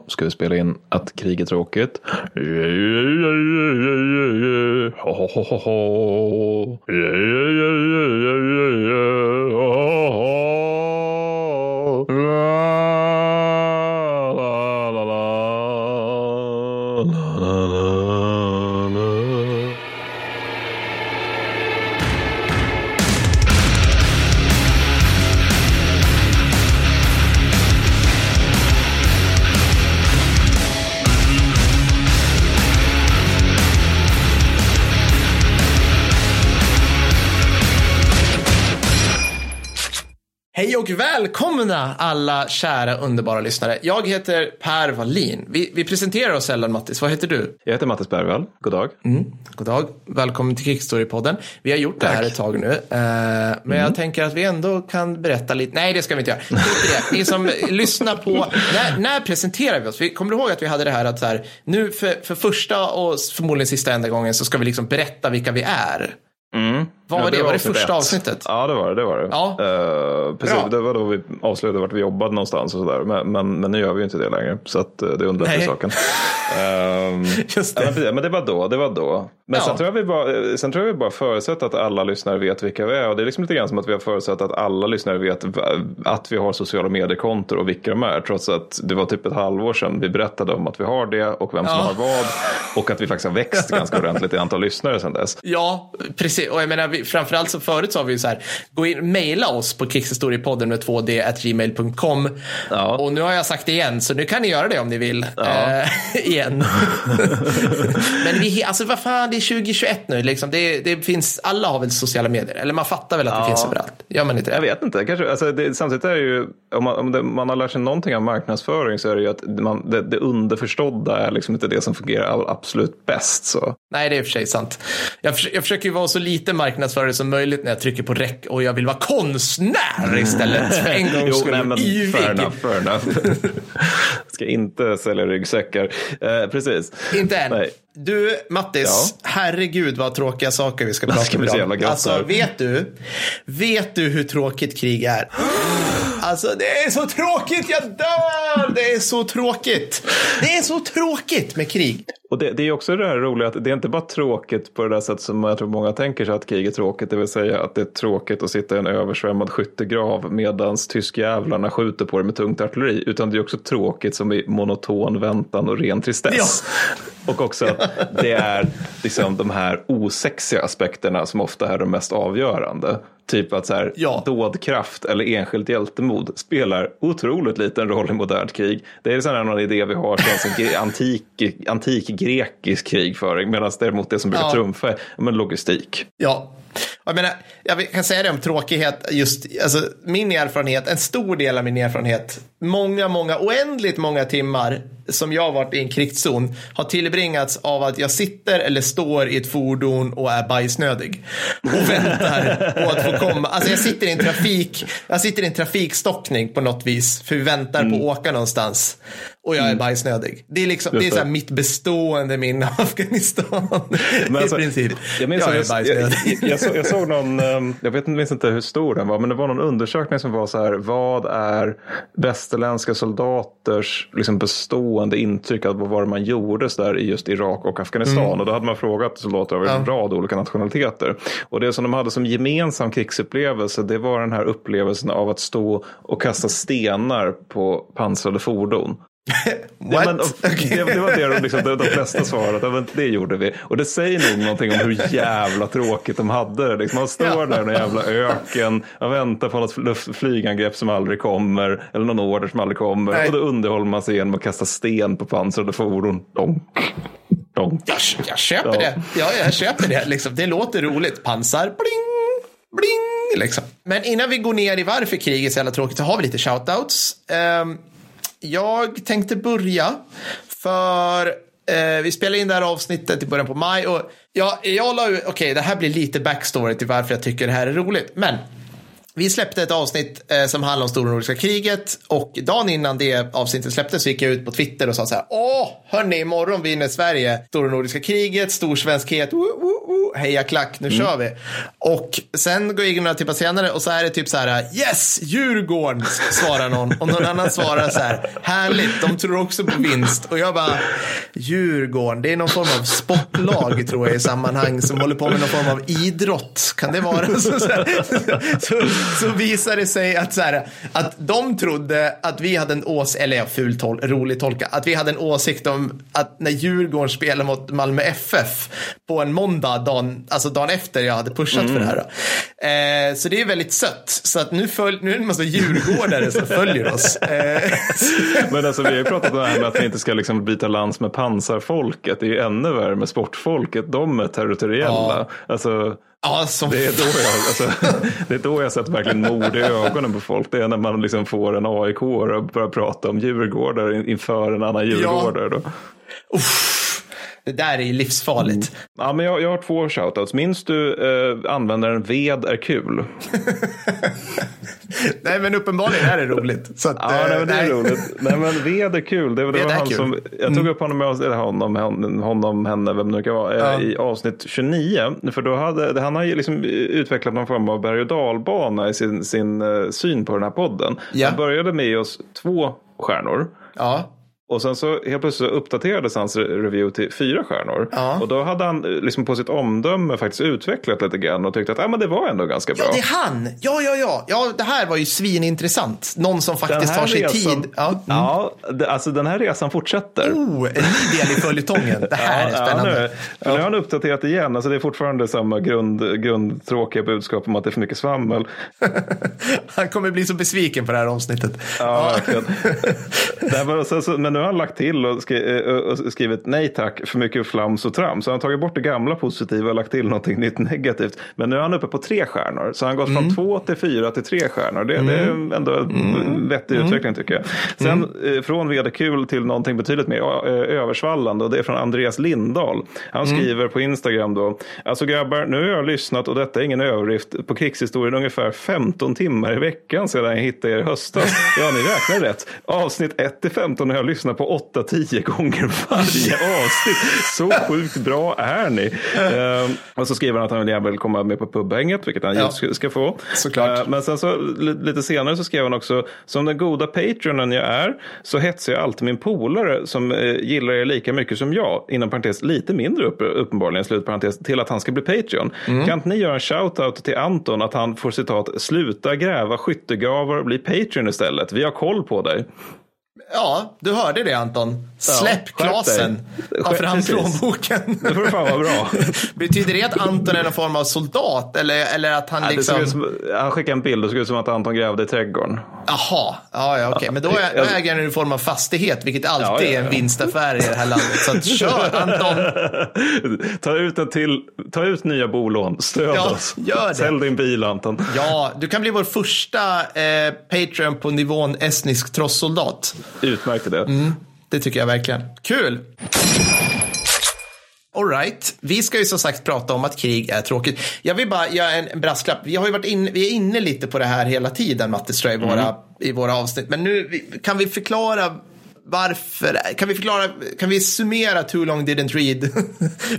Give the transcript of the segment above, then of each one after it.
idag ska vi spela in att krig är tråkigt. Och välkomna alla kära underbara lyssnare. Jag heter Per Wallin. Vi, vi presenterar oss sällan Mattis. Vad heter du? Jag heter Mattis Bergvall. God dag. Mm. God dag. Välkommen till Kickstory-podden. Vi har gjort det här ett tag nu. eh, men jag tänker att vi ändå kan berätta lite. Nej, det ska vi inte göra. Det. Ni som lyssnar på. När, när presenterar vi oss? Vi kommer ihåg att vi hade det här att så här, nu för, för första och förmodligen sista enda gången så ska vi liksom berätta vilka vi är. Vad var det? Var det första ett. avsnittet? Ja, det var det. det, var det. Ja. Eh, precis, Bra. det var då vi avslöjade vart vi jobbade någonstans och sådär. Men, men, men nu gör vi ju inte det längre. Så att, eh, det underlättar Nej. saken. Ehm, Just Ja, det. men, precis, men det var då, det var då. Men Ja. sen, tror jag vi bara, sen tror jag vi bara förutsatt att alla lyssnare vet vilka vi är. Och det är liksom lite grann som att vi har förutsatt att alla lyssnare vet att vi har sociala mediekontor och vilka de är. Trots att det var typ ett halvår sedan vi berättade om att vi har det och vem som Ja. har vad. Och att vi faktiskt har växt ganska ordentligt i antal lyssnare sedan dess. Ja, precis. Och jag menar, vi, framförallt så förut sa vi så här, gå in, mejla oss på kickhistoriepodden med 2d at gmail.com. Ja. Och nu har jag sagt det igen, så nu kan ni göra det om ni vill. Eh, igen. Men vi, alltså vad fan, det är 2021 nu liksom. Det, det finns, alla har väl sociala medier? Eller man fattar väl att det Ja. finns överallt? Gör man inte Jag det? vet inte. Kanske, alltså det, samtidigt är det ju, om man, om det, man har lärt sig någonting av marknadsföring så är det ju att man, det, det underförstådda är liksom inte det som fungerar absolut bäst. Så. Nej, det är i och för sig sant. Jag, jag försöker ju vara så lite marknadsförare som möjligt när jag trycker på räck och jag vill vara konstnär istället. För en gångs Jo, skull. nej, men Yvig. fair enough. Fair enough. Ska inte sälja ryggsäckar. Eh, precis. Inte än. Nej. Du, Mattis, herregud vad tråkiga saker vi ska prata ska om bli Alltså, vet du? Vet du hur tråkigt krig är? Alltså, det är så tråkigt, jag dör! Det är så tråkigt. Det är så tråkigt med krig. Och det, det är också det här roliga att det är inte bara tråkigt på det där sättet som jag tror många tänker sig att krig är tråkigt. Det vill säga att det är tråkigt att sitta i en översvämmad skyttegrav medan tyskjävlarna skjuter på det med tungt artilleri. Utan det är också tråkigt som i monoton väntan och ren tristess. Och också att det är liksom de här osexiga aspekterna som ofta är de mest avgörande. Typ att så här, Ja. dådkraft eller enskilt hjältemod spelar otroligt liten roll i modernt krig. Det är sån här någon idé vi har från antik, antik grekisk krigföring. Medan däremot det som brukar Ja. trumfa är ja, men logistik. Ja. Jag, menar, jag kan säga det om tråkighet, just alltså, min erfarenhet, en stor del av min erfarenhet, många, många, oändligt många timmar som jag har varit i en krigszon har tillbringats av att jag sitter eller står i ett fordon och är bajsnödig. Och väntar på att få komma. Alltså jag sitter i en trafik, jag sitter i en trafikstockning på något vis, för vi väntar på att åka någonstans. Och jag är bajsnödig. Det är, liksom, det är så mitt bestående minne av Afghanistan. alltså, I princip. Jag, minns, jag är bajsnödig. jag, jag, såg, jag såg någon, ehm, jag vet, minns inte hur stor den var, men det var någon undersökning som var så här, vad är västerländska soldaters liksom bestående intryck av vad man gjorde så där i just Irak och Afghanistan? Och då hade man frågat soldater av en Mm. Ja. rad olika nationaliteter. Och det som de hade som gemensam krigsupplevelse, det var den här upplevelsen av att stå och kasta stenar på pansrade fordon. Ja, What? men, Okej. det, det var det de, liksom, de, de flesta svarade, ja, men det gjorde vi. Och det säger nog någonting om hur jävla tråkigt de hade det. Liksom, man står där i en jävla öken, man väntar på något flygangrepp som aldrig kommer, eller någon order som aldrig kommer. Nej. Och då underhåller man sig genom att kasta sten på pansrade fordon. Donk, donk. Jag, jag köper Ja. det. Ja, jag köper det. Liksom. Det låter roligt. Pansar, bling, bling. Liksom. Men innan vi går ner i varför krig är så jävla tråkigt så har vi lite shoutouts. Um, jag tänkte börja för eh, vi spelade in det här avsnittet i början på maj och ja, jag la ut, okej, det här blir lite backstory till varför jag tycker det här är roligt, men vi släppte ett avsnitt eh, som handlar om Stora Nordiska kriget och dagen innan det avsnittet släpptes så gick jag ut på Twitter och sa så här. Åh, hörni, imorgon vinner Sverige Stora Nordiska kriget, stor svenskhet. Woo, woo, woo. Woo! Heja klack, nu Mm. kör vi. Och sen går jag in några timmar senare och så är det typ så här, yes, Djurgården, svarar någon. Och någon annan svarar så här, härligt, de tror också på vinst. Och jag bara, Djurgården, det är någon form av sportlag tror jag i sammanhang som håller på med någon form av idrott. Kan det vara? Så, så, här, så, så visar det sig att, så här, att de trodde att vi hade en ås, eller ja, ful tol, rolig tolka, att vi hade en åsikt om att när Djurgården spelar mot Malmö FF på en måndag, dagen, alltså dagen efter jag hade pushat för det här. Eh, så det är väldigt sött. Så att nu, följ, nu är det en massa djurgårdare som följer oss. Eh, Men alltså vi har ju pratat om det här med att vi inte ska liksom byta lands med pansarfolket. Det är ju ännu värre med sportfolket. De är territoriella. Ja. Alltså, ja, som det, är då jag, alltså, det är då jag sett verkligen mord i ögonen på folk. Det är när man liksom får en aik och börjar prata om djurgårdar in- inför en annan djurgårdare. Då. Uff, det där är ju livsfarligt. Ja, men jag, jag har två shoutouts. Minns du eh, användaren ved är kul? Nej, men uppenbarligen är det roligt. Så att, Ja, nej, men det är nej. roligt. Nej, men ved är kul. Det, det Ved var han kul. som, jag tog upp honom, med, eller honom, honom, honom, henne, vem det nu kan vara, eh, Ja. i avsnitt 29. För då hade, han har ju liksom utvecklat någon form av berg och dalbana i sin, sin eh, syn på den här podden. Ja. Han började med oss två stjärnor. Ja, Och sen så helt plötsligt så uppdaterades hans re- review till fyra stjärnor. Ja. Och då hade han eh, liksom på sitt omdöme faktiskt utvecklat lite grann och tyckte att ah, men det var ändå ganska bra. ja, det är han. Ja, ja, ja. Ja, det här var ju svinintressant. Någon som faktiskt tar sig tid. Ja. Mm. ja det, alltså den här resan fortsätter. Oh, en ny del i följetongen. Det här är spännande. Ja, nu, för nu har han uppdaterat igen. Alltså det är fortfarande samma grund, grundtråkiga budskap om att det är för mycket svammel. Han kommer bli så besviken på det här avsnittet. Ja, verkligen. Sen så, men nu har han lagt till och, skri, eh, och skrivit nej tack för mycket flams och trams. Så han har tagit bort det gamla positiva och lagt till någonting nytt negativt. Men nu är han uppe på tre stjärnor. Så han har gått från två till fyra till tre stjärnor. Det, det är ändå en vettig utveckling tycker jag. Sen eh, från vederkul till någonting betydligt mer eh, översvallande. Och det är från Andreas Lindahl. Han skriver på Instagram då. Alltså grabbar, nu har jag lyssnat och detta är ingen överdrift på krigshistorien ungefär 15 timmar i veckan sedan jag hittade er i höstas. Ja, ni räknar rätt. Avsnitt 1 till 15 har jag lyssnat på 8-10 gånger varje avsnitt. Så sjukt bra är ni. Ehm, och så skriver han att han gärna vill komma med på pubhänget, vilket han Ja. ska, ska få. Såklart. Ehm, men sen så li- lite senare så skrev han också, som den goda patronen jag är, så hetsar jag alltid min polare som eh, gillar er lika mycket som jag, inom parentes lite mindre upp, uppenbarligen, slutparentes, till att han ska bli Patreon. Mm. Kan inte ni göra en shout-out till Anton att han får citat, sluta gräva skyttegravar och bli Patreon istället. Vi har koll på dig. Ja, du hörde det Anton. Släpp skärp klasen. Ta fram plånboken. Det får fan vara bra. Betyder det att Anton är någon form av soldat? Eller, eller att han Ja, liksom... som, han skickade en bild och det såg ut som att Anton grävde i trädgården. Jaha, ja, ja okej. Men då, är, då äger han en form av fastighet, vilket alltid Ja, ja, är en ja. vinstaffär i det här landet. Så att, kör Anton. ta, ut en till, ta ut nya bolån, stöd Ja, oss. gör det. Sälj din bil Anton. Ja, du kan bli vår första eh, Patreon på nivån estnisk trossoldat. Utmärkt idé. Mm. Det tycker jag verkligen. Kul! Alright, vi ska ju som sagt prata om att krig är tråkigt. Jag vill bara göra en brasklapp. Vi har ju varit in, vi är inne lite på det här hela tiden, Matte Ström, i våra, i våra avsnitt. Men nu kan vi förklara varför, kan vi förklara, kan vi summera Too long didn't read?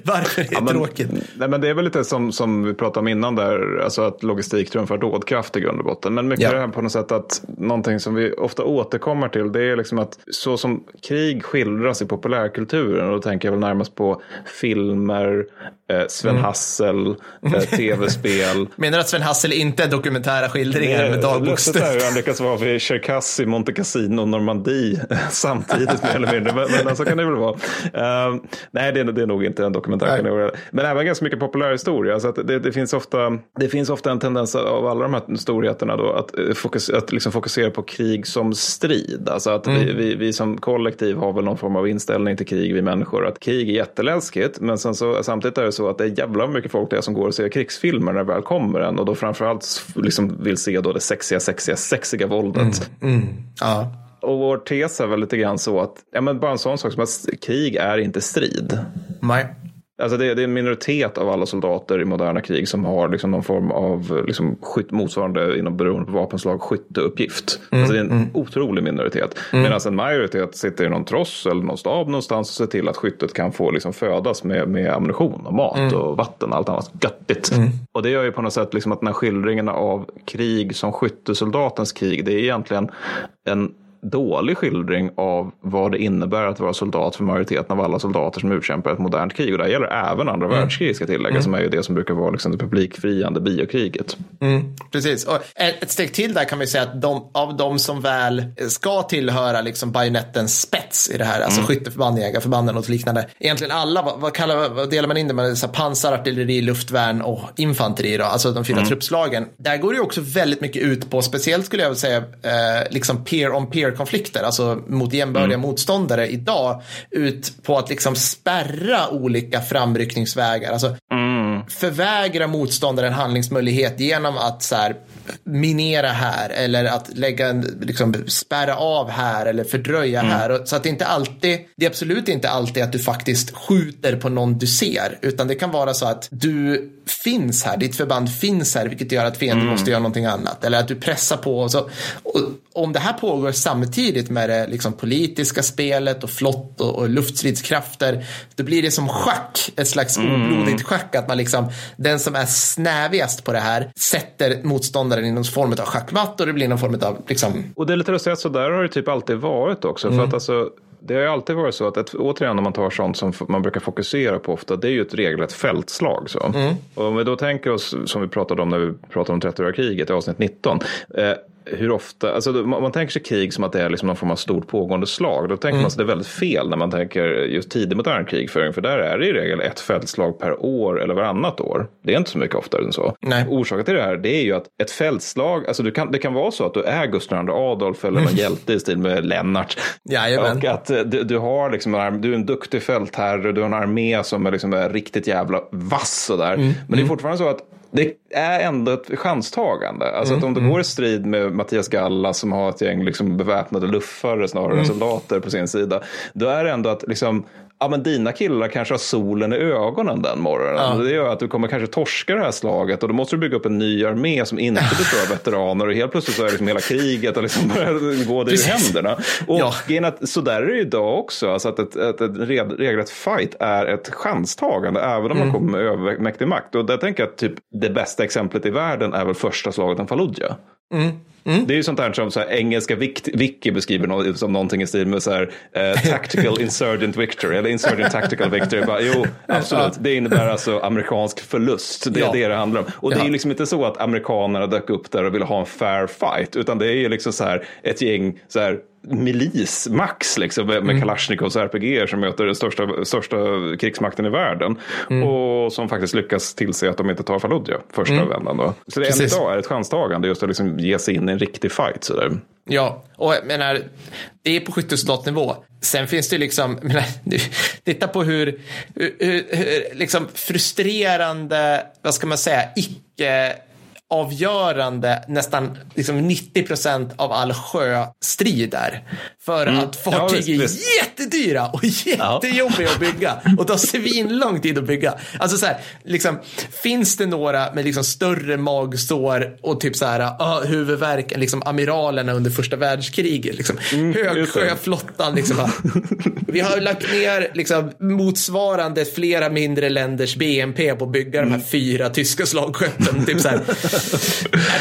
varför det är men- tråkigt? Nej, men det är väl lite som, som vi pratade om innan där, alltså att logistik trumfar dådkraft i grund och botten. Men mycket Ja. det här på något sätt att någonting som vi ofta återkommer till, det är liksom att så som krig skildras i populärkulturen, och då tänker jag väl närmast på filmer, eh, Sven Mm. Hassel, eh, tv-spel. Menar du att Sven Hassel inte är dokumentära skildringar med Lustigt dagboksstöd? han lyckas vara vid Cherkassy, Monte Cassino Normandie samtidigt mer eller mindre. Men, men så kan det väl vara. Uh, nej, det är, det är nog inte en dokumentär. Nej. Men även ganska mycket populärhistoria. Så det, det, finns ofta, det finns ofta en tendens av alla de här storheterna då att, eh, fokus, att liksom fokusera på krig som strid. Alltså att vi, vi, vi som kollektiv har väl någon form av inställning till krig, vi människor. Att krig är jätteläskigt, men sen så, samtidigt är det så att det är jävla mycket folk det som går och ser krigsfilmer när det väl kommer en. Och då framförallt liksom vill se då det sexiga, sexiga, sexiga våldet. Ja. Och vår tes är väl lite grann så att, ja men bara en sån sak som att krig är inte strid. Nej. Alltså det, det, är en minoritet av alla soldater i moderna krig som har liksom någon form av liksom skytt, motsvarande inom beroende på vapenslag skytteuppgift. Mm, alltså det är en mm. otrolig minoritet. Mm. Medan en majoritet sitter i någon tross eller någon stab någonstans och ser till att skyttet kan få liksom födas med, med ammunition och mat mm. och vatten och allt annat göttigt. Mm. Och det gör ju på något sätt liksom att den här skildringen av krig som skyttesoldatens krig, det är egentligen en dålig skildring av vad det innebär att vara soldat för majoriteten av alla soldater som utkämpar ett modernt krig. Och det gäller även andra mm. världskrig ska tilläggas, mm. som är ju det som brukar vara liksom det publikfriande biokriget. Mm. Precis, och ett steg till där kan man ju säga att de, av de som väl ska tillhöra liksom bajonettens spets i det här, alltså mm. skytteförband, jägarförbanden och liknande. Egentligen alla, vad, vad, kallar, vad delar man in det med? Så här, pansar, artilleri, luftvärn och infanteri, då, alltså de fyra mm. truppslagen. Där går det ju också väldigt mycket ut på, speciellt skulle jag vilja säga, eh, liksom peer on peer konflikter, alltså mot jämbördiga mm. motståndare idag, ut på att liksom spärra olika framryckningsvägar. Alltså mm. förvägra motståndaren handlingsmöjlighet genom att så här, minera här eller att lägga en, liksom, spärra av här eller fördröja mm. här. Så att det inte alltid, det är absolut inte alltid att du faktiskt skjuter på någon du ser, utan det kan vara så att du finns här, ditt förband finns här, vilket gör att fienden mm. måste göra någonting annat. Eller att du pressar på. Och så, och om det här pågår samtidigt med det liksom, politiska spelet och flott och, och luftstridskrafter, då blir det som schack, ett slags mm. oblodigt schack, att man liksom, den som är snävigast på det här sätter motståndaren i någon form av schackmatt och det blir någon form av liksom... Och det är lite lustigt att så där har det typ alltid varit också, mm. för att alltså det har ju alltid varit så att, ett, återigen om man tar sånt som man brukar fokusera på ofta, det är ju ett regelrätt fältslag. Så. Mm. Och om vi då tänker oss, som vi pratade om när vi pratade om 30-åriga kriget i avsnitt 19, eh, hur ofta, alltså man, tänker sig krig som att det är liksom någon form av stort pågående slag. Då tänker mm. man sig det är väldigt fel när man tänker just tidig modern krigföring. För där är det i regel ett fältslag per år eller varannat år. Det är inte så mycket oftare än så. Nej. Orsaken till det här det är ju att ett fältslag, alltså du kan, det kan vara så att du är Gustav II Adolf eller någon hjälte i stil med Lennart. Jajamän. Och att du, du har liksom, du är en duktig fältherre, du har en armé som är, liksom riktigt jävla vass och där. Mm. Men det är mm. fortfarande så att det är ändå ett chanstagande. Alltså mm, att om du mm. går i strid med Mattias Galla som har ett gäng liksom beväpnade luffare snarare mm. än soldater på sin sida. Då är det ändå att liksom, ja, men dina killar kanske har solen i ögonen den morgonen. Ja. Det gör att du kommer kanske torska det här slaget och då måste du bygga upp en ny armé som inte består av veteraner och helt plötsligt så är liksom hela kriget och liksom börjar gå dig ur händerna. Och ja. att, så där är det idag också, alltså att ett, ett, ett regelrätt fight är ett chanstagande även om mm. man kommer med övermäktig makt. Och där tänker jag att typ det bästa exemplet i världen är väl första slaget om Fallujah. Mm. Mm. Det är ju sånt här som så här, engelska wiki beskriver no som någonting i stil med så här, eh, tactical insurgent victory eller insurgent tactical victory. Bara, jo, absolut, det innebär alltså amerikansk förlust. Det är ja. det det handlar om. Och ja. det är ju liksom inte så att amerikanerna dök upp där och ville ha en fair fight, utan det är ju liksom så här ett gäng så här milis, max, liksom, med mm. Kalashnikovs RPG som möter den största, största krigsmakten i världen. Mm. Och som faktiskt lyckas tillse att de inte tar Fallujah första mm. vändan. Då. Så det än idag är ett chanstagande just att liksom ge sig in i en riktig fight. Sådär. Ja, och jag menar, det är på skyttesoldatnivå. Sen finns det liksom, menar, titta på hur, hur, hur liksom frustrerande, vad ska man säga, icke avgörande nästan liksom 90 procent av all sjöstrid är. För mm. att fartyg ja, är jättedyra och jättejobbiga ja. att bygga och tar svinlång tid att bygga. Alltså så här, liksom, finns det några med liksom större magsår och typ så här, uh, huvudvärk än liksom amiralerna under första världskriget? Liksom. Mm, Högsjöflottan, liksom, vi har lagt ner liksom, motsvarande flera mindre länders BNP på att bygga mm. de här mm. fyra tyska slagskeppen. Typ så här.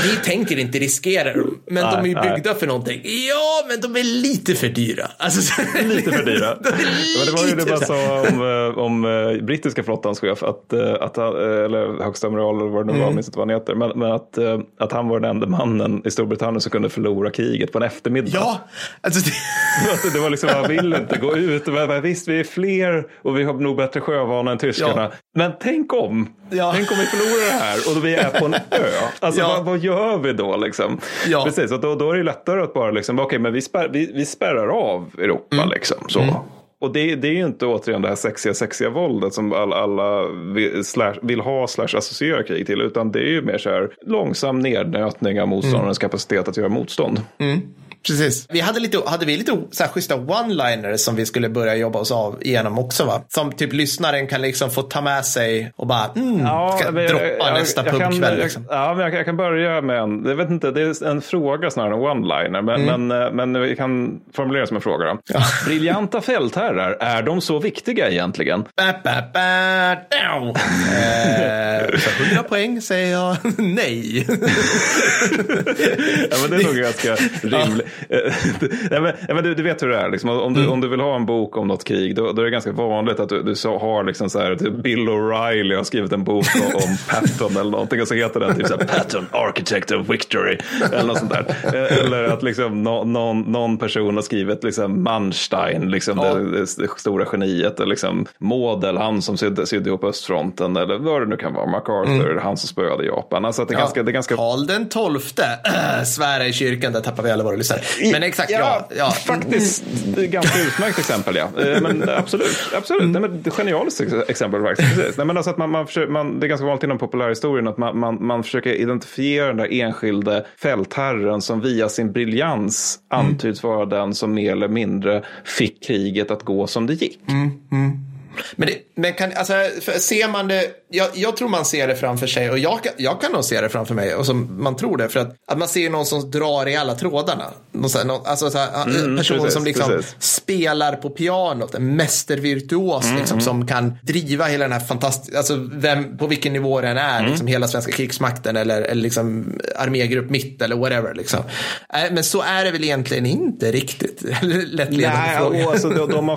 Vi tänker inte riskera dem, men nej, de är ju byggda nej. för någonting. Ja, men de är lite för dyra. Alltså, lite för dyra. de men det var ju det man sa om, eh, om uh, brittiska flottans chef, att, uh, att eller högsta amiral eller vad det nu var, mm. minns inte vad han heter, men, men att, att han var den enda mannen i Storbritannien som kunde förlora kriget på en eftermiddag. Ja, alltså det... det var liksom, han vill inte gå ut. Men, visst, vi är fler och vi har nog bättre sjövana än tyskarna. Ja. Men tänk om, ja. tänk om vi förlorar det här och då vi är på en ö. Alltså ja. vad, vad, gör vi då liksom? Ja. Precis, och då, då är det lättare att bara liksom, okej okay, men vi, spär, vi, vi spärrar av Europa mm. liksom. Så. Mm. Och det, det är ju inte återigen det här sexiga, sexiga våldet som alla, alla vill, slash, vill ha slash associera krig till. Utan det är ju mer så här långsam nednötning av motståndarens mm. kapacitet att göra motstånd. Mm. Precis. Vi hade, lite, hade vi lite så här schyssta one-liners som vi skulle börja jobba oss av igenom också va? Som typ lyssnaren kan liksom få ta med sig och bara mm, Ja, ska men jag- droppa jag- nästa jag kan- pubkväll. jag- Liksom. Ja, men jag, jag kan börja med en, jag vet inte, det är en fråga snarare än one-liner. Men, Mm. men, eh, men vi kan formulera som en fråga då. Briljanta fältherrar, är de så viktiga egentligen? Ba, ba, ba, down. eh, för 100 poäng säger jag nej. Ja, men det är nog ganska rimligt. Nej, men, ja, men du, du vet hur det är. Liksom, om, du, Mm. om du vill ha en bok om något krig, då, då är det ganska vanligt att du, du så har liksom så här, typ Bill O'Reilly har skrivit en bok om, om Patton eller någonting och så heter den typ så här, Patton, Architect of Victory. Eller något sånt där. Eh, Eller att liksom, nå- någon, någon person har skrivit liksom Manstein, liksom Ja. det, det, stora geniet. Eller liksom Model, han som sydde, sydde ihop östfronten. Eller vad det nu kan vara. MacArthur, han som spöade Japan. Alltså det är ganska, det är ganska Karl den tolfte, äh, svära i kyrkan, där tappar vi alla våra lyssnare. Men exakt, ja. ja. Faktiskt, ett ganska utmärkt exempel, ja. Eh, Men absolut, absolut. Nej, men det är ett genialiskt ex- exempel faktiskt. Precis. Nej, men alltså att man, man, försöker, man, det är ganska vanligt inom populärhistorien att man, man, man försöker identifiera den där enskilde fältherren som via sin briljans antyds vara den som mer eller mindre fick kriget att gå som det gick. Men, det, men kan, alltså, ser man det, jag, jag tror man ser det framför sig och jag, kan- jag kan nog se det framför mig och som man tror det för att, att man ser någon som drar i alla trådarna. Någon, här, någon, alltså så här, en person precis, som liksom precis. spelar på pianot, en mästervirtuos liksom, som kan driva hela den här fantastiska, alltså vem, på vilken nivå den är, liksom hela svenska krigsmakten eller, eller liksom armégrupp mitt eller whatever. Liksom. Äh, Men så är det väl egentligen inte riktigt. Lättledande Nej, fråga. och alltså, de, de, man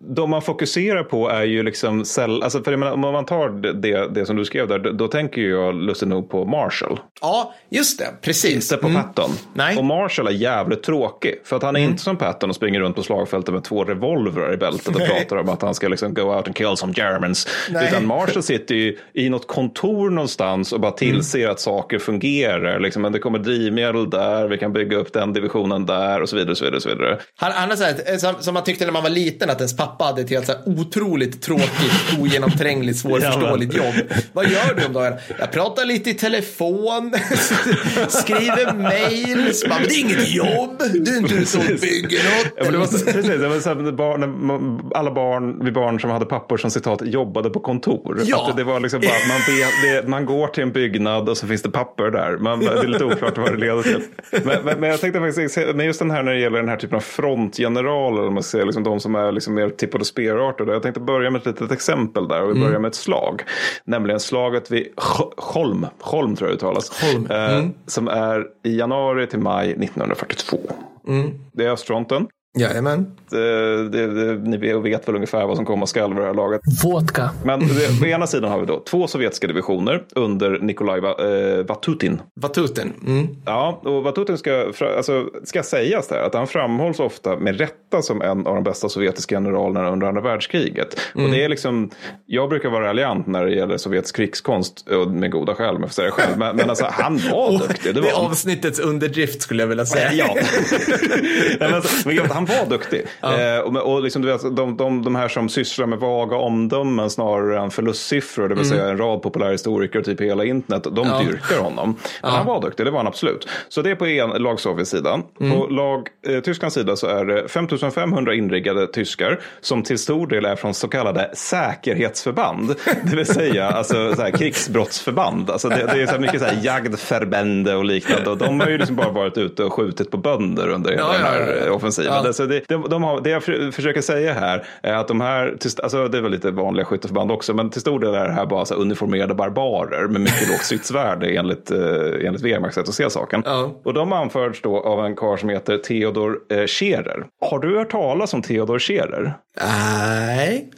de, man fokuserar på är ju liksom säll, alltså för jag menar, om man tar det, det som du skrev där, då, då tänker jag lustigt nog på Marshall. Ja, just det. Precis. Inte på Patton. Nej. Mm. Och Marshall är jävligt tråkig. För att han är inte som Patton och springer runt på slagfältet med två revolvrar i bältet och Nej. pratar om att han ska liksom go out and kill some Germans. Nej. Utan Marshall sitter ju i något kontor någonstans och bara tillser Mm. att saker fungerar. Liksom, men det kommer drivmedel där, vi kan bygga upp den divisionen där och så vidare. Och så vidare, och så vidare. Han, han är så här, som, som man tyckte när man var liten att ens pappa hade ett helt så här otroligt tråkigt, ogenomträngligt, svårförståeligt jobb. Vad gör du om dagarna? Jag pratar lite i telefon, skriver mail. Så bara, Men det är inget jobb, du är inte ute och bygger något. Ja, det var så, precis, det var så här, barn, alla barn, vi barn som hade pappor som citat jobbade på kontor. Ja. Att det, var liksom bara, man, det, man går till en byggnad och så finns det papper där. Man, det är lite oklart vad det leder till. Men, men, men jag tänkte faktiskt, men just den här när det gäller den här typen av frontgeneraler, man säger, liksom de som är liksom mer tippade spelartade. Jag tänkte börja med ett litet exempel där och vi börjar med ett slag. Nämligen slaget vid Holm, Holm tror jag uttalas. Holm. Eh, Som är i januari till maj 1942. Det är östfronten. Jajamän. Det, det, det, ni vet väl ungefär vad som komma skall vid det här laget. Vodka. Men det, på ena sidan har vi då två sovjetiska divisioner under Nikolaj eh, Vatutin. Vatutin. Mm. Ja, och Vatutin ska, alltså, ska sägas där att han framhålls ofta med rätta som en av de bästa sovjetiska generalerna under andra världskriget. Och det är liksom, jag brukar vara raljant när det gäller sovjetisk krigskonst, och med goda skäl får säga det själv. Men, men alltså, han var duktig. Det Det var är han. avsnittets underdrift skulle jag vilja säga. Ja. Men, alltså, men han var duktig. Eh, och och liksom, du vet, de, de, de här som sysslar med vaga omdömen snarare än förlustsiffror, det vill säga en rad populärhistoriker typ i hela internet, de Ja. dyrkar honom. Men han var duktig, det var han absolut. Så det är på en lag Sovjet-sidan. På lag eh, Tysklands sida så är det 5500 inriggade tyskar som till stor del är från så kallade säkerhetsförband. Det vill säga alltså, så här, krigsbrottsförband. Alltså, det, det är så mycket så här, jagdförbände och liknande. Och de har ju liksom bara varit ute och skjutit på bönder under hela Ja, den ja, här ja. offensiven. Ja. Det, de, de har, det jag för- försöker säga här är att de här, alltså det är väl lite vanliga skytteförband också, men till stor del är det här bara uniformerade barbarer med mycket lågt stridsvärde enligt, eh, enligt Wehrmachts sätt att se saken. Ja. Och de anförs då av en karl som heter Theodor eh, Scherer. Har du hört talas om Theodor Scherer? Nej.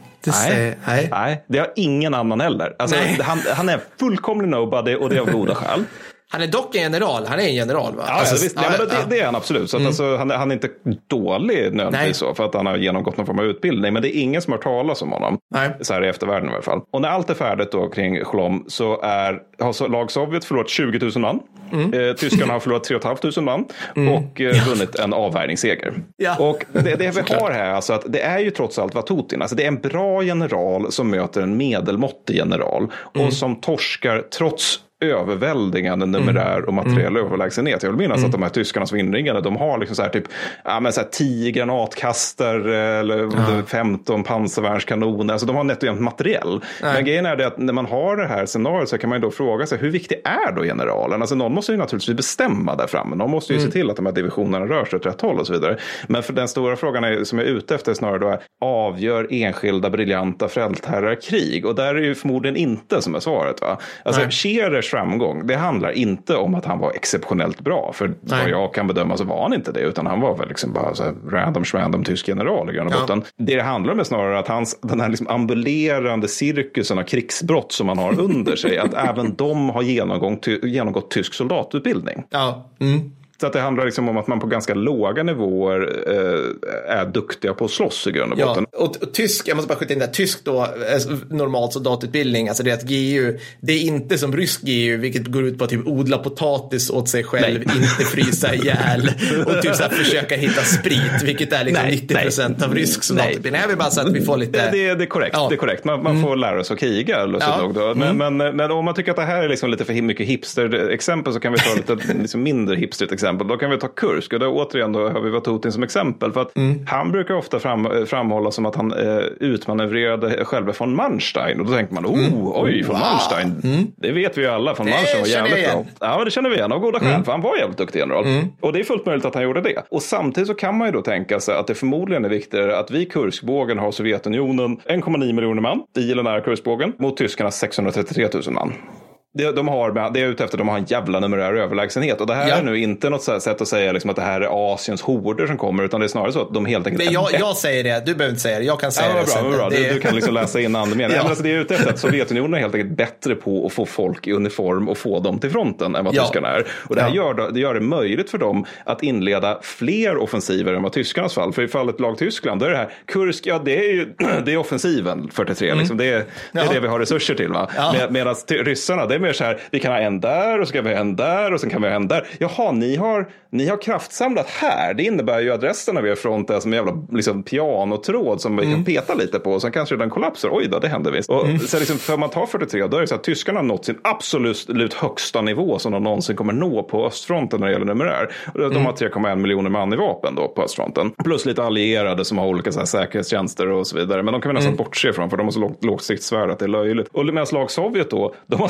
Säger, nej. Nej, det har ingen annan heller. Alltså, Nej. han, han är fullkomlig nobody och det är av goda skäl. Han är dock en general. Han är en general va? Ja, Alltså, visst, ja, men det, det är han absolut. Så att, alltså, han, är- han är inte dålig nödvändigtvis så, för att han har genomgått någon form av utbildning. Men det är ingen som har hört talas om honom. Nej. Så här i eftervärlden i alla fall. Och när allt är färdigt då kring Cholom så är, har lag Sovjet förlorat 20 000 man. Mm. Eh, tyskarna har förlorat 3 500 man och eh, vunnit en avvärjningsseger. Ja. Och det, det vi har här är alltså att det är ju trots allt Vatutin. Alltså det är en bra general som möter en medelmåttig general Mm. och som torskar trots överväldigande numerär och materiell mm. överlägsenhet. Jag vill minnas mm. att de här tyskarna som inringade, de har liksom så här typ ja, men så här 10 granatkastare eller ja. 15 pansarvärnskanoner. Alltså de har nätt och jämnt materiell. Nej. Men grejen är det att när man har det här scenariot så kan man ju då fråga sig hur viktig är då generalen? Alltså någon måste ju naturligtvis bestämma där framme. Någon måste ju mm. se till att de här divisionerna rör sig åt rätt håll och så vidare. Men för den stora frågan är, som jag är ute efter snarare då är avgör enskilda briljanta fältherrar krig? Och där är ju förmodligen inte som är svaret. Va? Alltså Scherers framgång, det handlar inte om att han var exceptionellt bra. För Nej. vad jag kan bedöma så var han inte det. Utan han var väl liksom bara så här random random tysk general i grund och ja. botten. Det det handlar om är snarare att hans, den här liksom ambulerande cirkusen av krigsbrott som han har under sig, att även de har genomgått tysk soldatutbildning. Ja. Mm. Så att det handlar liksom om att man på ganska låga nivåer eh, är duktiga på att slåss i grund och botten. Ja, och, och, tysk, jag måste bara skjuta in där, tysk då, normalt soldatutbildning, alltså det är att GU, det är inte som rysk GU, vilket går ut på att typ odla potatis åt sig själv, nej. inte frysa ihjäl och typ så här försöka hitta sprit, vilket är liksom nej, 90 procent av rysk soldatutbildning. Jag vill bara så att vi får lite... Det, det, det är korrekt, ja. det är korrekt. Man, man får mm. lära sig att kriga, lustigt ja. nog. Då. Men, mm. men, men, om man tycker att det här är liksom lite för mycket hipster-exempel så kan vi ta lite liksom mindre hipster-exempel exempel. Då kan vi ta Kursk och då återigen då har vi Vatutin som exempel. För att mm. han brukar ofta fram, framhålla som att han eh, utmanövrerade själva von Manstein. Och då tänker man, oh, mm. oj, von wow. Manstein. Mm. Det vet vi ju alla, von Manstein var jävligt bra. Ja, det känner vi igen av goda skäl, mm. för han var jävligt duktig general. Mm. Och det är fullt möjligt att han gjorde det. Och samtidigt så kan man ju då tänka sig att det förmodligen är viktigare att vi Kurskbågen har Sovjetunionen 1,9 miljoner man i den här Kurskbågen mot tyskarnas 633 000 man de har, det är ute efter de har en jävla numerär överlägsenhet. Och det här ja. är nu inte något sätt att säga liksom att det här är Asiens horder som kommer, utan det är snarare så att de helt enkelt det, jag, jag säger det, du behöver inte säga det, jag kan säga ja, det. Bra, bra. Det... Du, du, kan liksom läsa in andemeningen. ja. alltså, det är ute efter att Sovjetunionen är helt enkelt bättre på att få folk i uniform och få dem till fronten än vad ja. tyskarna är. Och det här gör, det gör det möjligt för dem att inleda fler offensiver än vad tyskarnas fall. För i fallet lag Tyskland, då är det här, Kursk, ja det är ju det är offensiven 43, mm. liksom. det, är, det är det vi har resurser till. Va? Med, medan ryssarna, det är mer så här, vi kan ha en där och så kan vi ha en där och sen kan vi ha en där. Jaha, ni har, ni har kraftsamlat här. Det innebär ju att resten av er front är som en jävla liksom, pianotråd som vi kan mm. peta lite på och sen kanske den kollapsar. Oj då, det händer visst. Och mm. så liksom, för man tar 43, då är det så att tyskarna har nått sin absolut högsta nivå som de någonsin kommer nå på östfronten när det gäller numerär. De mm. har 3,1 miljoner man i vapen då på östfronten. Plus lite allierade som har olika så här, säkerhetstjänster och så vidare. Men de kan vi nästan mm. bortse ifrån för de har så lågt, lågt stridsvärde att det är löjligt. Och medan lag Sovjet då, de har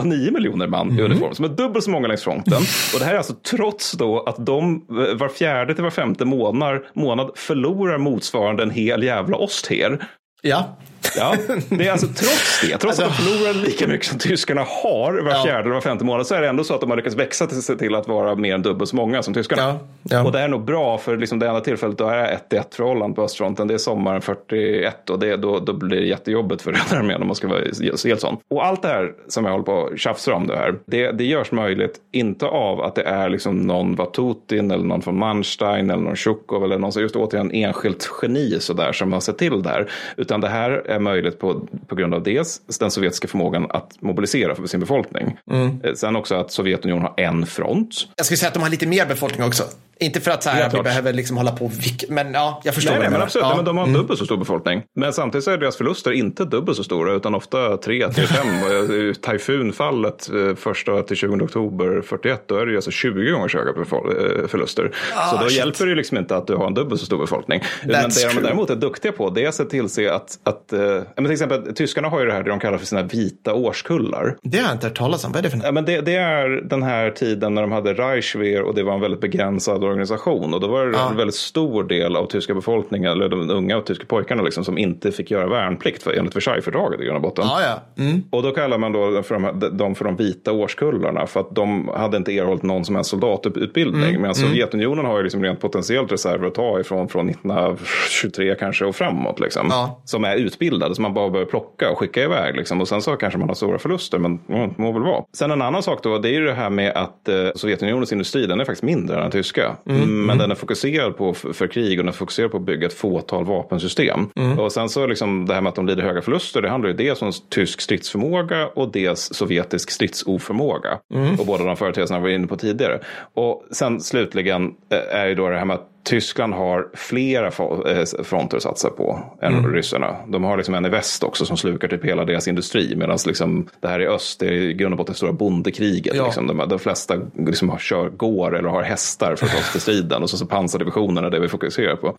6,9 miljoner man mm. i uniform som är dubbelt så många längs fronten. Och det här är alltså trots då att de eh, var fjärde till var femte månad, månad förlorar motsvarande en hel jävla osther. Ja. Ja, det är alltså trots det, trots alltså, att de förlorar lika mycket som tyskarna har var ja. fjärde eller var femte månad så är det ändå så att de har lyckats växa till, sig till att vara mer än dubbelt så många som tyskarna. Ja. Ja. Och det är nog bra för liksom det enda tillfället då är 1-1 förhållande på östfronten. Det är sommaren 41 och det, då, då blir det jättejobbigt för rödararmén om man ska vara helt sån. Och allt det här som jag håller på att tjafsa om det här, det, det görs möjligt inte av att det är liksom någon Vatutin eller någon från Manstein eller någon Tjukov eller någon så just återigen enskilt geni sådär som har sett till det här. Utan det här är möjligt på, på grund av dels den sovjetiska förmågan att mobilisera för sin befolkning. Mm. Eh, sen också att Sovjetunionen har en front. Jag skulle säga att de har lite mer befolkning också. Inte för att så här, vi behöver liksom hålla på, men ja, jag förstår nej, nej, men absolut, ja. men de har mm. dubbelt så stor befolkning. Men samtidigt så är deras förluster inte dubbelt så stora, utan ofta 3 till 5. Tyfunfallet eh, första till 20 oktober 41, då är det alltså 20 gånger så höga eh, förluster. Ah, så då shit. hjälper det liksom inte att du har en dubbelt så stor befolkning. That's men det de däremot är duktiga på, det är att se till sig att, att äh, men till exempel, tyskarna har ju det här det de kallar för sina vita årskullar. Det har jag inte hört talas om, vad är det för något? Ja, men det, det är den här tiden när de hade Reichswehr och det var en väldigt begränsad organisation. Och då var det ja. en väldigt stor del av tyska befolkningen, eller de unga och tyska pojkarna liksom, som inte fick göra värnplikt för, enligt Versaillesfördraget i grund och botten. Ja, ja. Mm. Och då kallar man då för de, dem för de vita årskullarna för att de hade inte erhållit någon som helst soldatutbildning. Mm. Medan mm. Sovjetunionen har ju liksom rent potentiellt reserver att ta ifrån från 1923 kanske och framåt. Liksom, ja. Som är utbildade, som man bara behöver plocka och skicka iväg. Liksom. Och sen så kanske man har stora förluster, men det må väl vara. Sen en annan sak då, det är ju det här med att eh, Sovjetunionens industri, den är faktiskt mindre än den tyska. Mm. Men mm. den är fokuserad på för krig och den är fokuserad på att bygga ett fåtal vapensystem. Mm. Och sen så liksom det här med att de lider höga förluster, det handlar ju dels om tysk stridsförmåga och dels sovjetisk stridsoförmåga. Mm. Och båda de företeelserna var vi inne på tidigare. Och sen slutligen eh, är ju då det här med att Tyskland har flera eh, fronter att satsa på än mm. ryssarna. De har liksom en i väst också som slukar typ hela deras industri. Medan liksom det här i öst det är i grund och botten stora bondekriget. Ja. Liksom. De, de flesta liksom har, kör, går eller har hästar för att ta sig till striden. Och så, så pansardivisionerna det vi fokuserar på.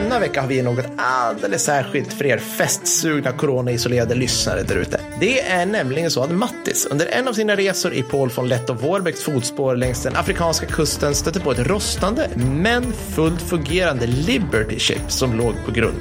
Denna vecka har vi något alldeles särskilt för er festsugna coronaisolerade lyssnare där ute. Det är nämligen så att Mattis under en av sina resor i Paul von Lett och Wårbecks fotspår längs den afrikanska kusten stötte på ett rostande men fullt fungerande Liberty Ship som låg på grund.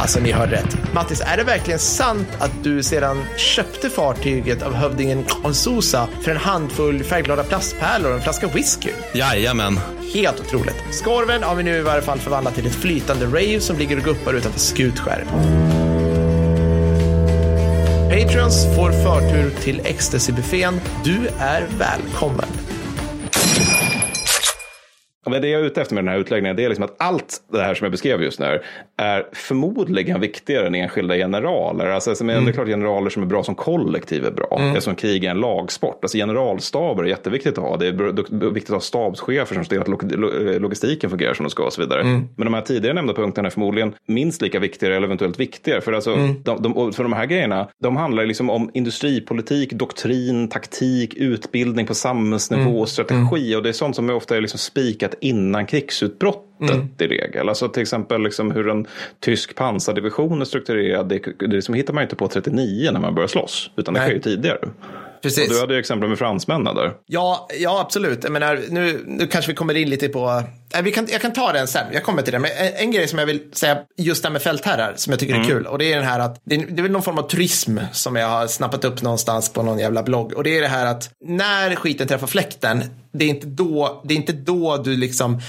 Alltså, ni hörde rätt. Mattis, är det verkligen sant att du sedan köpte fartyget av hövdingen Konsusa för en handfull färgglada plastpärlor och en flaska whisky? Jajamän. Helt otroligt. Skorven har vi nu i varje fall förvandlat till ett flytande rave som ligger och guppar utanför Skutskär. Patreons får förtur till Ecstasy-buffén. Du är välkommen. Men det jag är ute efter med den här utläggningen det är liksom att allt det här som jag beskrev just nu är förmodligen viktigare än enskilda generaler. Alltså, alltså, mm. Det är klart generaler som är bra som kollektiv är bra. Mm. Eftersom krig är en lagsport. Alltså, generalstaber är jätteviktigt att ha. Det är viktigt att ha stabschefer som ser att logistiken fungerar som den ska och så vidare. Mm. Men de här tidigare nämnda punkterna är förmodligen minst lika viktiga eller eventuellt viktigare. För, alltså, mm. de, de, för de här grejerna, de handlar liksom om industripolitik, doktrin, taktik, utbildning på samhällsnivå, mm. strategi. Och det är sånt som ofta är liksom spikat innan krigsutbrottet mm. i regel. Alltså till exempel liksom hur en tysk pansardivision är strukturerad. Det, det liksom hittar man inte på 39 när man börjar slåss. Utan det sker ju tidigare. Precis. Och du hade ju exempel med fransmännen där. Ja, ja absolut. Jag menar, nu, nu kanske vi kommer in lite på Nej, vi kan, jag kan ta den sen, jag kommer till det. Men en, en grej som jag vill säga just det med fältherrar som jag tycker mm. är kul. Och det är den här att det, det är väl någon form av turism som jag har snappat upp någonstans på någon jävla blogg. Och det är det här att när skiten träffar fläkten, det är inte då, det är inte då du liksom,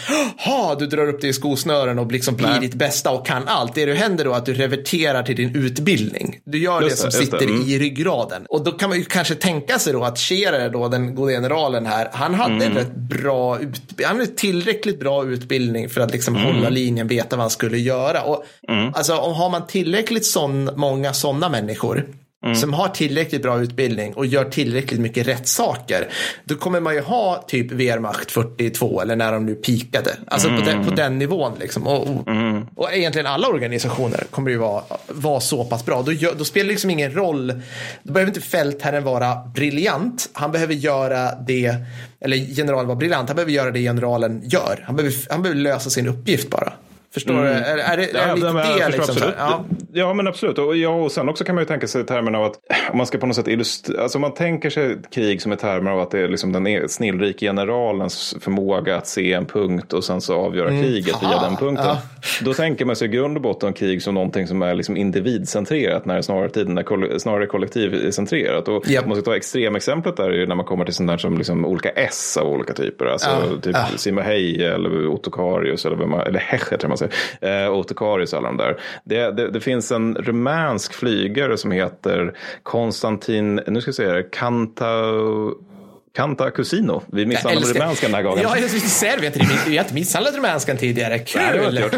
ha, du drar upp dig i skosnören och liksom blir Nej. ditt bästa och kan allt. Det du händer då är att du reverterar till din utbildning. Du gör just det som sitter det. Mm. i ryggraden. Och då kan man ju kanske tänka sig då att Scherer då, den gode generalen här, han hade mm. en rätt bra utbildning, han hade tillräckligt bra bra utbildning för att liksom mm. hålla linjen, veta vad han skulle göra. Och, mm. alltså, om har man tillräckligt sån, många sådana människor Mm. som har tillräckligt bra utbildning och gör tillräckligt mycket rätt saker, då kommer man ju ha typ Wehrmacht 42 eller när de nu pikade. Alltså mm. på, den, på den nivån liksom. Och, och, mm. och, egentligen alla organisationer kommer ju vara, vara så pass bra. Då, då spelar det liksom ingen roll. Då behöver inte fältherren vara briljant. Han behöver göra det, eller generalen var briljant, han behöver göra det generalen gör. Han behöver, han behöver lösa sin uppgift bara. Förstår mm. du? Är, är det, är det lite det? Liksom, ja. ja. men absolut. Och, ja, och sen också kan man ju tänka sig i av att om man ska på något sätt illustrera, alltså man tänker sig krig som i termer av att det är liksom den e- snillrike generalens förmåga att se en punkt och sen så avgöra mm. kriget via den punkten. Ja. Då tänker man sig i grund och botten krig som någonting som är liksom individcentrerat när det snarare tiden är snarare kollektivcentrerat. Och yep. om man ska ta extremexemplet där är ju när man kommer till sånt där som liksom olika S av olika typer. Alltså ja. typ ja. Simahej eller Otokarius eller, eller Heche säger. Eh, Otokarius alla de där. Det, det, det, finns en rumänsk flygare som heter Konstantin, nu ska jag säga det, Kanta Kanta Cusino. Vi misshandlade rumänskan den här gången. Ja, jag det. Vi har inte misshandlat rumänskan tidigare. Kul! Nej,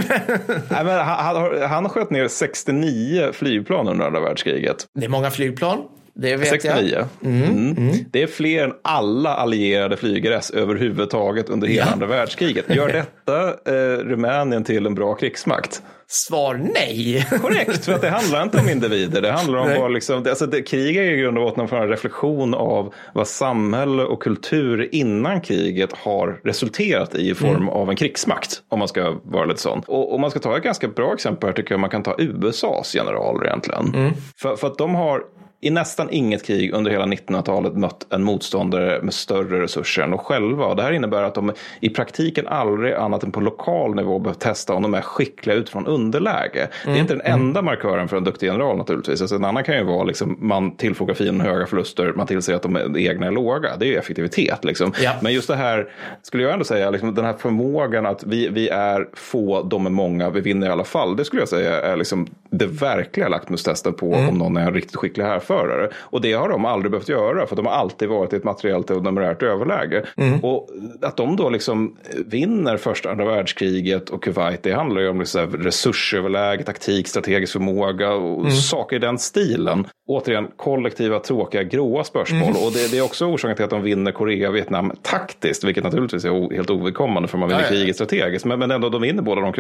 Nej, men han, han sköt ner 69 flygplan under andra världskriget. Det är många flygplan. Det vet 69. jag. Mm, mm. Mm. Det är fler än alla allierade flyg-RS överhuvudtaget under hela ja. andra världskriget. Gör detta eh, Rumänien till en bra krigsmakt? Svar nej. Korrekt, för att det handlar inte om individer. Det handlar om vad liksom, alltså det, krig är i grund och botten en reflektion av vad samhälle och kultur innan kriget har resulterat i i form mm. av en krigsmakt. Om man ska vara lite sån. Och om man ska ta ett ganska bra exempel här tycker jag man kan ta USAs generaler egentligen. Mm. För, för att de har i nästan inget krig under hela 1900-talet mött en motståndare med större resurser än de själva. det här innebär att de i praktiken aldrig annat än på lokal nivå behövt testa om de är skickliga utifrån underläge. Mm. Det är mm, inte den mm. enda markören för en duktig general naturligtvis. Alltså en annan kan ju vara liksom, man tillfogar fienden höga förluster, man tillser att de egna är låga. Det är ju effektivitet. Liksom. Ja. Men just det här, skulle jag ändå säga, liksom, den här förmågan att vi, vi är få, de är många, vi vinner i alla fall. Det skulle jag säga är liksom det verkliga lackmustestet på mm. om någon är riktigt skicklig härförare förare. Och det har de aldrig behövt göra för de har alltid varit i ett materiellt och numerärt överläge. Mm. Och att de då liksom vinner första andra världskriget och Kuwait, det handlar ju om liksom resursöverläge, taktik, strategisk förmåga och mm. saker i den stilen. återigen kollektiva, tråkiga, gråa spörsmål. Mm. Och det, det, är också orsaken till att de vinner Korea och Vietnam taktiskt, vilket naturligtvis är helt ovidkommande för man vinner ja, kriget strategiskt. Men, men ändå, de vinner båda de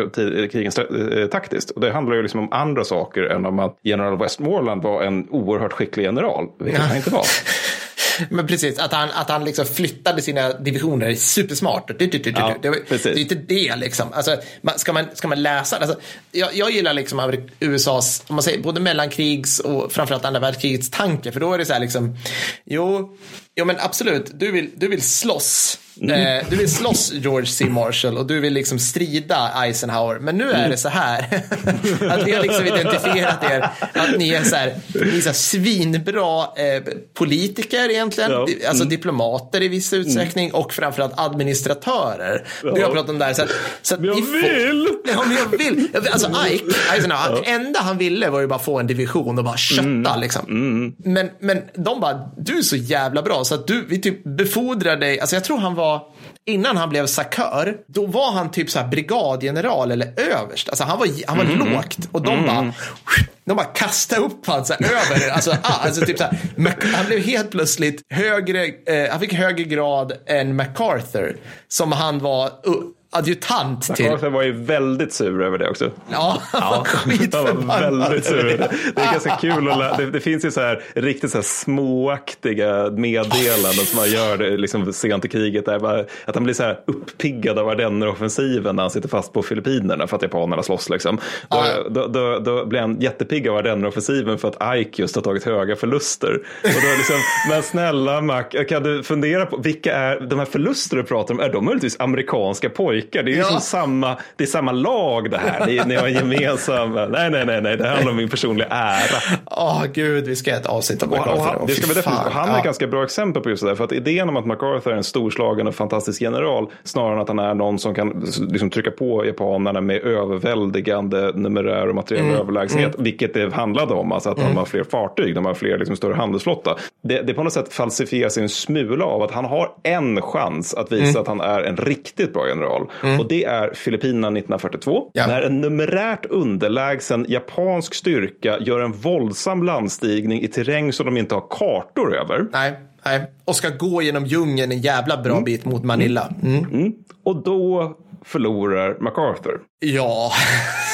krigen eh, taktiskt. Och det handlar ju liksom om andra saker än om att general Westmoreland var en oerhört skicklig general, vilket ja. han inte var. Men precis, att han, att han liksom flyttade sina divisioner supersmart. Du, du, du, ja, det, det, är inte det liksom. Alltså, ska, man, ska man läsa? Alltså, jag, jag gillar liksom USAs, om man säger, både mellankrigs och framförallt andra världskrigets tanke. För då är det så här liksom, jo, jo men absolut, du vill, du vill slåss Mm. Eh, du vill slåss George C. Marshall och du vill liksom strida Eisenhower. Men nu är det så här att vi har liksom identifierat er att ni är så här, ni är så svinbra eh, politiker egentligen, ja. mm. alltså diplomater i viss utsträckning mm. och framförallt administratörer. Ja. Du har pratat om det här. Så, så men jag vill! Ja, men jag vill! Alltså Ike, Eisenhower, ja. det enda han ville var ju bara få en division och bara kötta mm. liksom. Mm. Men, men de bara, du är så jävla bra så att du, vi typ befordrar dig, alltså jag tror han var var innan han blev sakör, då var han typ så här brigadgeneral eller överst. Alltså han var, han var mm. lågt och de mm. bara de bara kastade upp honom över, alltså, ah, alltså typ så här, han blev helt plötsligt högre, eh, han fick högre grad än MacArthur som han var adjutant till. MacArthur var ju väldigt sur över det också. Ja, ja han var väldigt sur. Det, det är ganska kul att det, det finns ju så här riktigt så här småaktiga meddelanden som man gör det, liksom sent i kriget. Där bara, att han blir så här uppiggad av Ardenner-offensiven när han sitter fast på Filippinerna för att japanerna slåss. Liksom. Då, ja. då, då, då, blir han jättepigg av Ardenner-offensiven för att Ike just har tagit höga förluster. Och då liksom, men snälla Mac, kan du fundera på vilka är de här förluster du pratar om? Är de möjligtvis amerikanska pojkar? Pojkar. Det är ju ja. samma, det är samma lag det här. Ni, ni har en gemensam, nej, nej, nej, nej, det handlar om min personliga ära. Åh oh, gud, vi ska ha ett avsnitt om MacArthur. Det ska vi definitivt. Han är ett ganska bra exempel på just det där. För att idén om att MacArthur är en storslagen och fantastisk general snarare än att han är någon som kan liksom, trycka på japanerna med överväldigande numerär och materiell mm. överlägsenhet. Mm. Vilket det handlade om, alltså att mm. de har fler fartyg, de har fler liksom, större handelsflotta. Det, det på något sätt falsifieras en smula av att han har en chans att visa mm. att han är en riktigt bra general. Mm. Och det är Filippinerna 1942. Ja. När en numerärt underlägsen japansk styrka gör en våldsam landstigning i terräng som de inte har kartor över. Nej. Nej, och ska gå genom djungeln en jävla bra mm. bit mot Manila. Mm. Mm. Och då förlorar MacArthur. Ja.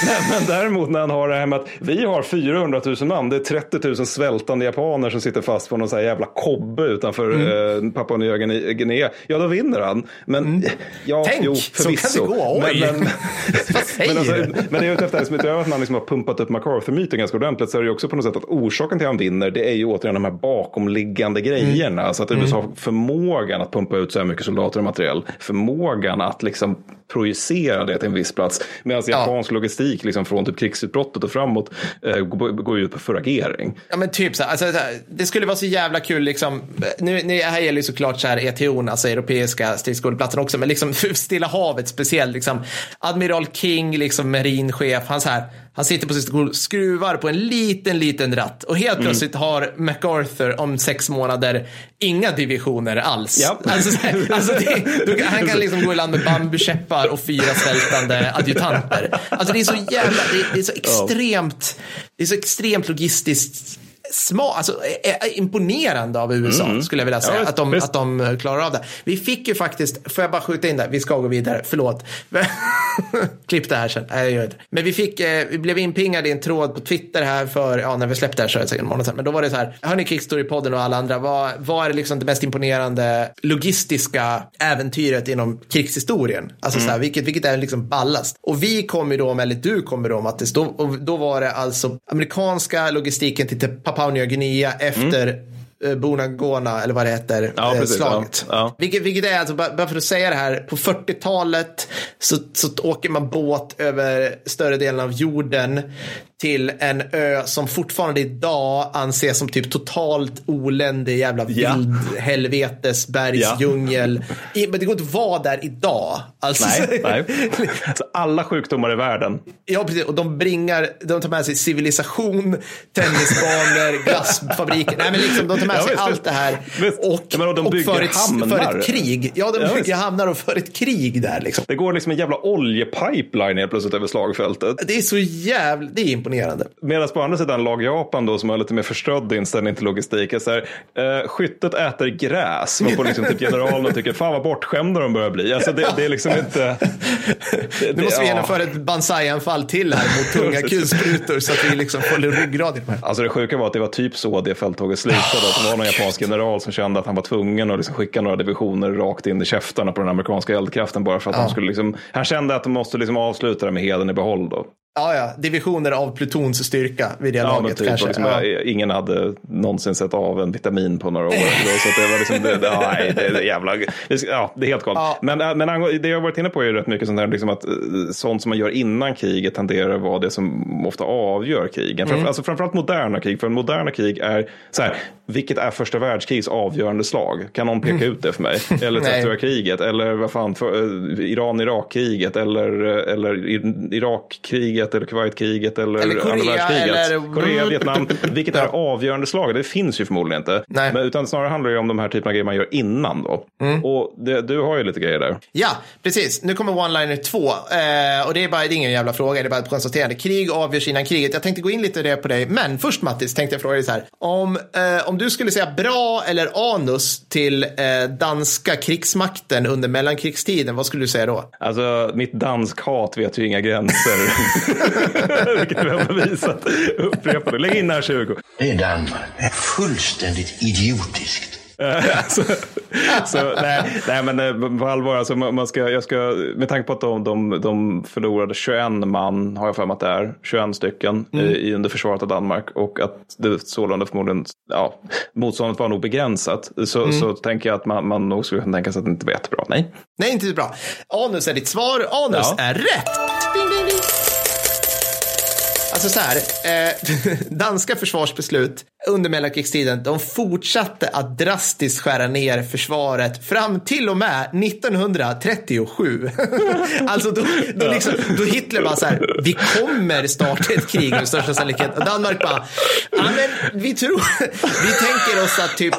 men däremot när han har det här med att vi har 400 000 man, det är 30 000 svältande japaner som sitter fast på någon sån jävla kobbe utanför mm. eh, Papua Nya Guinea. Ja, då vinner han. Men mm. ja, Tänk, jo, förvisso. så kan det gå. Oj. Men, men, Vad säger men, alltså, men det är ute efter, som utöver att man liksom har pumpat upp MacArthur-myten ganska ordentligt så är det också på något sätt att orsaken till att han vinner det är ju återigen de här bakomliggande grejerna. Mm. Alltså att USA har förmågan att pumpa ut så här mycket soldater och materiell. Förmågan att liksom projicera det till en viss plats. Medan ja. japansk logistik liksom från typ krigsutbrottet och framåt eh, går ju ut på föragering. Ja men typ så här, alltså, det skulle vara så jävla kul liksom. Nu, nu här gäller ju såklart så här ETO, alltså europeiska stridsskådeplatsen också, men liksom Stilla havet speciellt liksom. Admiral King, liksom marinchef, han så här han sitter på sin stol, skruvar på en liten, liten ratt och helt mm. plötsligt har MacArthur om sex månader inga divisioner alls. Yep. Alltså, alltså det, då, han kan liksom gå i land med bambukäppar och fyra svältande adjutanter. Alltså det är så jävla, det, det är så extremt, det är så extremt logistiskt smart, alltså, imponerande av USA mm. skulle jag vilja säga. Ja, att, de, att de klarar av det. Vi fick ju faktiskt, får jag bara skjuta in där, vi ska gå vidare, förlåt. Klipp det här sen, nej jag gör inte. Men vi fick, eh, vi blev inpingade i en tråd på Twitter här för, ja när vi släppte det här så är det säkert en månad sedan. Men då var det så här, hörni Kickstory-podden och alla andra, vad, vad är liksom det mest imponerande logistiska äventyret inom krigshistorien? Alltså mm. så här, vilket, vilket är liksom ballast? Och vi kom ju då med, eller du kom ju då med att det, då, och då var det alltså amerikanska logistiken till Papua Nya Guinea efter mm. Eh, Bonagona, eller vad det heter, ja, eh, slaget. Ja, ja. Vilket, vilket är, alltså, bara för att säga det här, på 40-talet så, så åker man båt över större delen av jorden till en ö som fortfarande idag anses som typ totalt oländig jävla ja. vild helvetesbergsdjungel. Ja. Men det går inte att vara där idag. Alltså, nej, nej. Alltså, alla sjukdomar i världen. Ja, precis. Och de bringar, de tar med sig civilisation, tennisbanor, glassfabriker. Nej, men liksom, de tar med sig allt det här och, Jag menar, de och för, ett, för ett krig. Ja, de bygger hamnar och för ett krig där liksom. Det går liksom en jävla oljepipeline helt plötsligt över slagfältet. Det är så jävla, det är imponerande. Medan på andra sidan lag Japan då som har lite mer förströdd inställning till logistik. Är så här, eh, skyttet äter gräs. Man får liksom typ generalen och tycker fan vad bortskämda de börjar bli. Alltså det, det är liksom inte... Det, Nu måste vi genomföra ett banzai-anfall till här mot tunga kulsprutor så att vi liksom får ryggrad i de här. Alltså det sjuka var att det var typ så det fälttåget slutade. Det var någon japansk general som kände att han var tvungen att liksom skicka några divisioner rakt in i käftarna på den amerikanska eldkraften bara för att de skulle liksom, han kände att de måste liksom avsluta det med heden i behåll då. Ja, ja, divisioner av plutons styrka vid det Ja, laget typ, kanske. liksom, ja. Ingen hade någonsin sett av en vitamin på några år. Så det var liksom, det, det, nej, det, det, jävla, ja, det är helt galet. Ja. Men, äh, men det jag har varit inne på är rätt mycket sånt här, liksom att eh, sånt som man gör innan kriget tenderar att vara det som ofta avgör krigen. Mm. Framför, alltså, framförallt moderna krig, för moderna krig är så här, vilket är första världskrigs avgörande slag? Kan någon peka ut det för mig? Eller Mm. 30-kriget, eller vad fan, eh, Iran-Irak-kriget, eller, eh, eller I- Irak-kriget, eller Kuwait-kriget, eller, Eller Korea, andra världskriget. eller- Korea, Vietnam. Vilket är avgörande slag? Det finns ju förmodligen inte. Nej. Men, utan snarare handlar det om de här typerna av grejer man gör innan då. Mm. Och det, du har ju lite grejer där. Ja, precis. Nu kommer one-liner två. Eh, och det är bara det är ingen jävla fråga, det är bara ett konstaterande. Krig avgörs innan kriget. Jag tänkte gå in lite det på dig. Men först Mattis, tänkte jag fråga dig så här. Om, eh, om du skulle säga bra eller anus till eh, danska krigsmakten under mellankrigstiden, vad skulle du säga då? Alltså, mitt dansk-hat vet ju inga gränser. Vilket vi har bevisat upprepade. Lägg in här 20. Det är Danmark. Det är fullständigt idiotiskt. så, så, nej, nej, men eh, på allvar, alltså, man ska, jag ska, med tanke på att de, de, de förlorade 21 man, har jag för mig att det är, 21 stycken Mm. i, i under försvaret av Danmark och att det sålunda förmodligen, ja, motståndet var nog begränsat, så, Mm. så tänker jag att man, man nog skulle kunna tänka sig att det inte var jättebra. Nej. Nej, inte så bra. Anus är ditt svar. Anus Ja. är rätt. Ding, ding, ding. Alltså så här, eh, danska försvarsbeslut under mellankrigstiden, de fortsatte att drastiskt skära ner försvaret fram till och med 1937. alltså då, då, liksom, då Hitler bara så här, vi kommer starta ett krig med största sannolikhet. Och Danmark bara, ja men vi tror, vi tänker oss att typ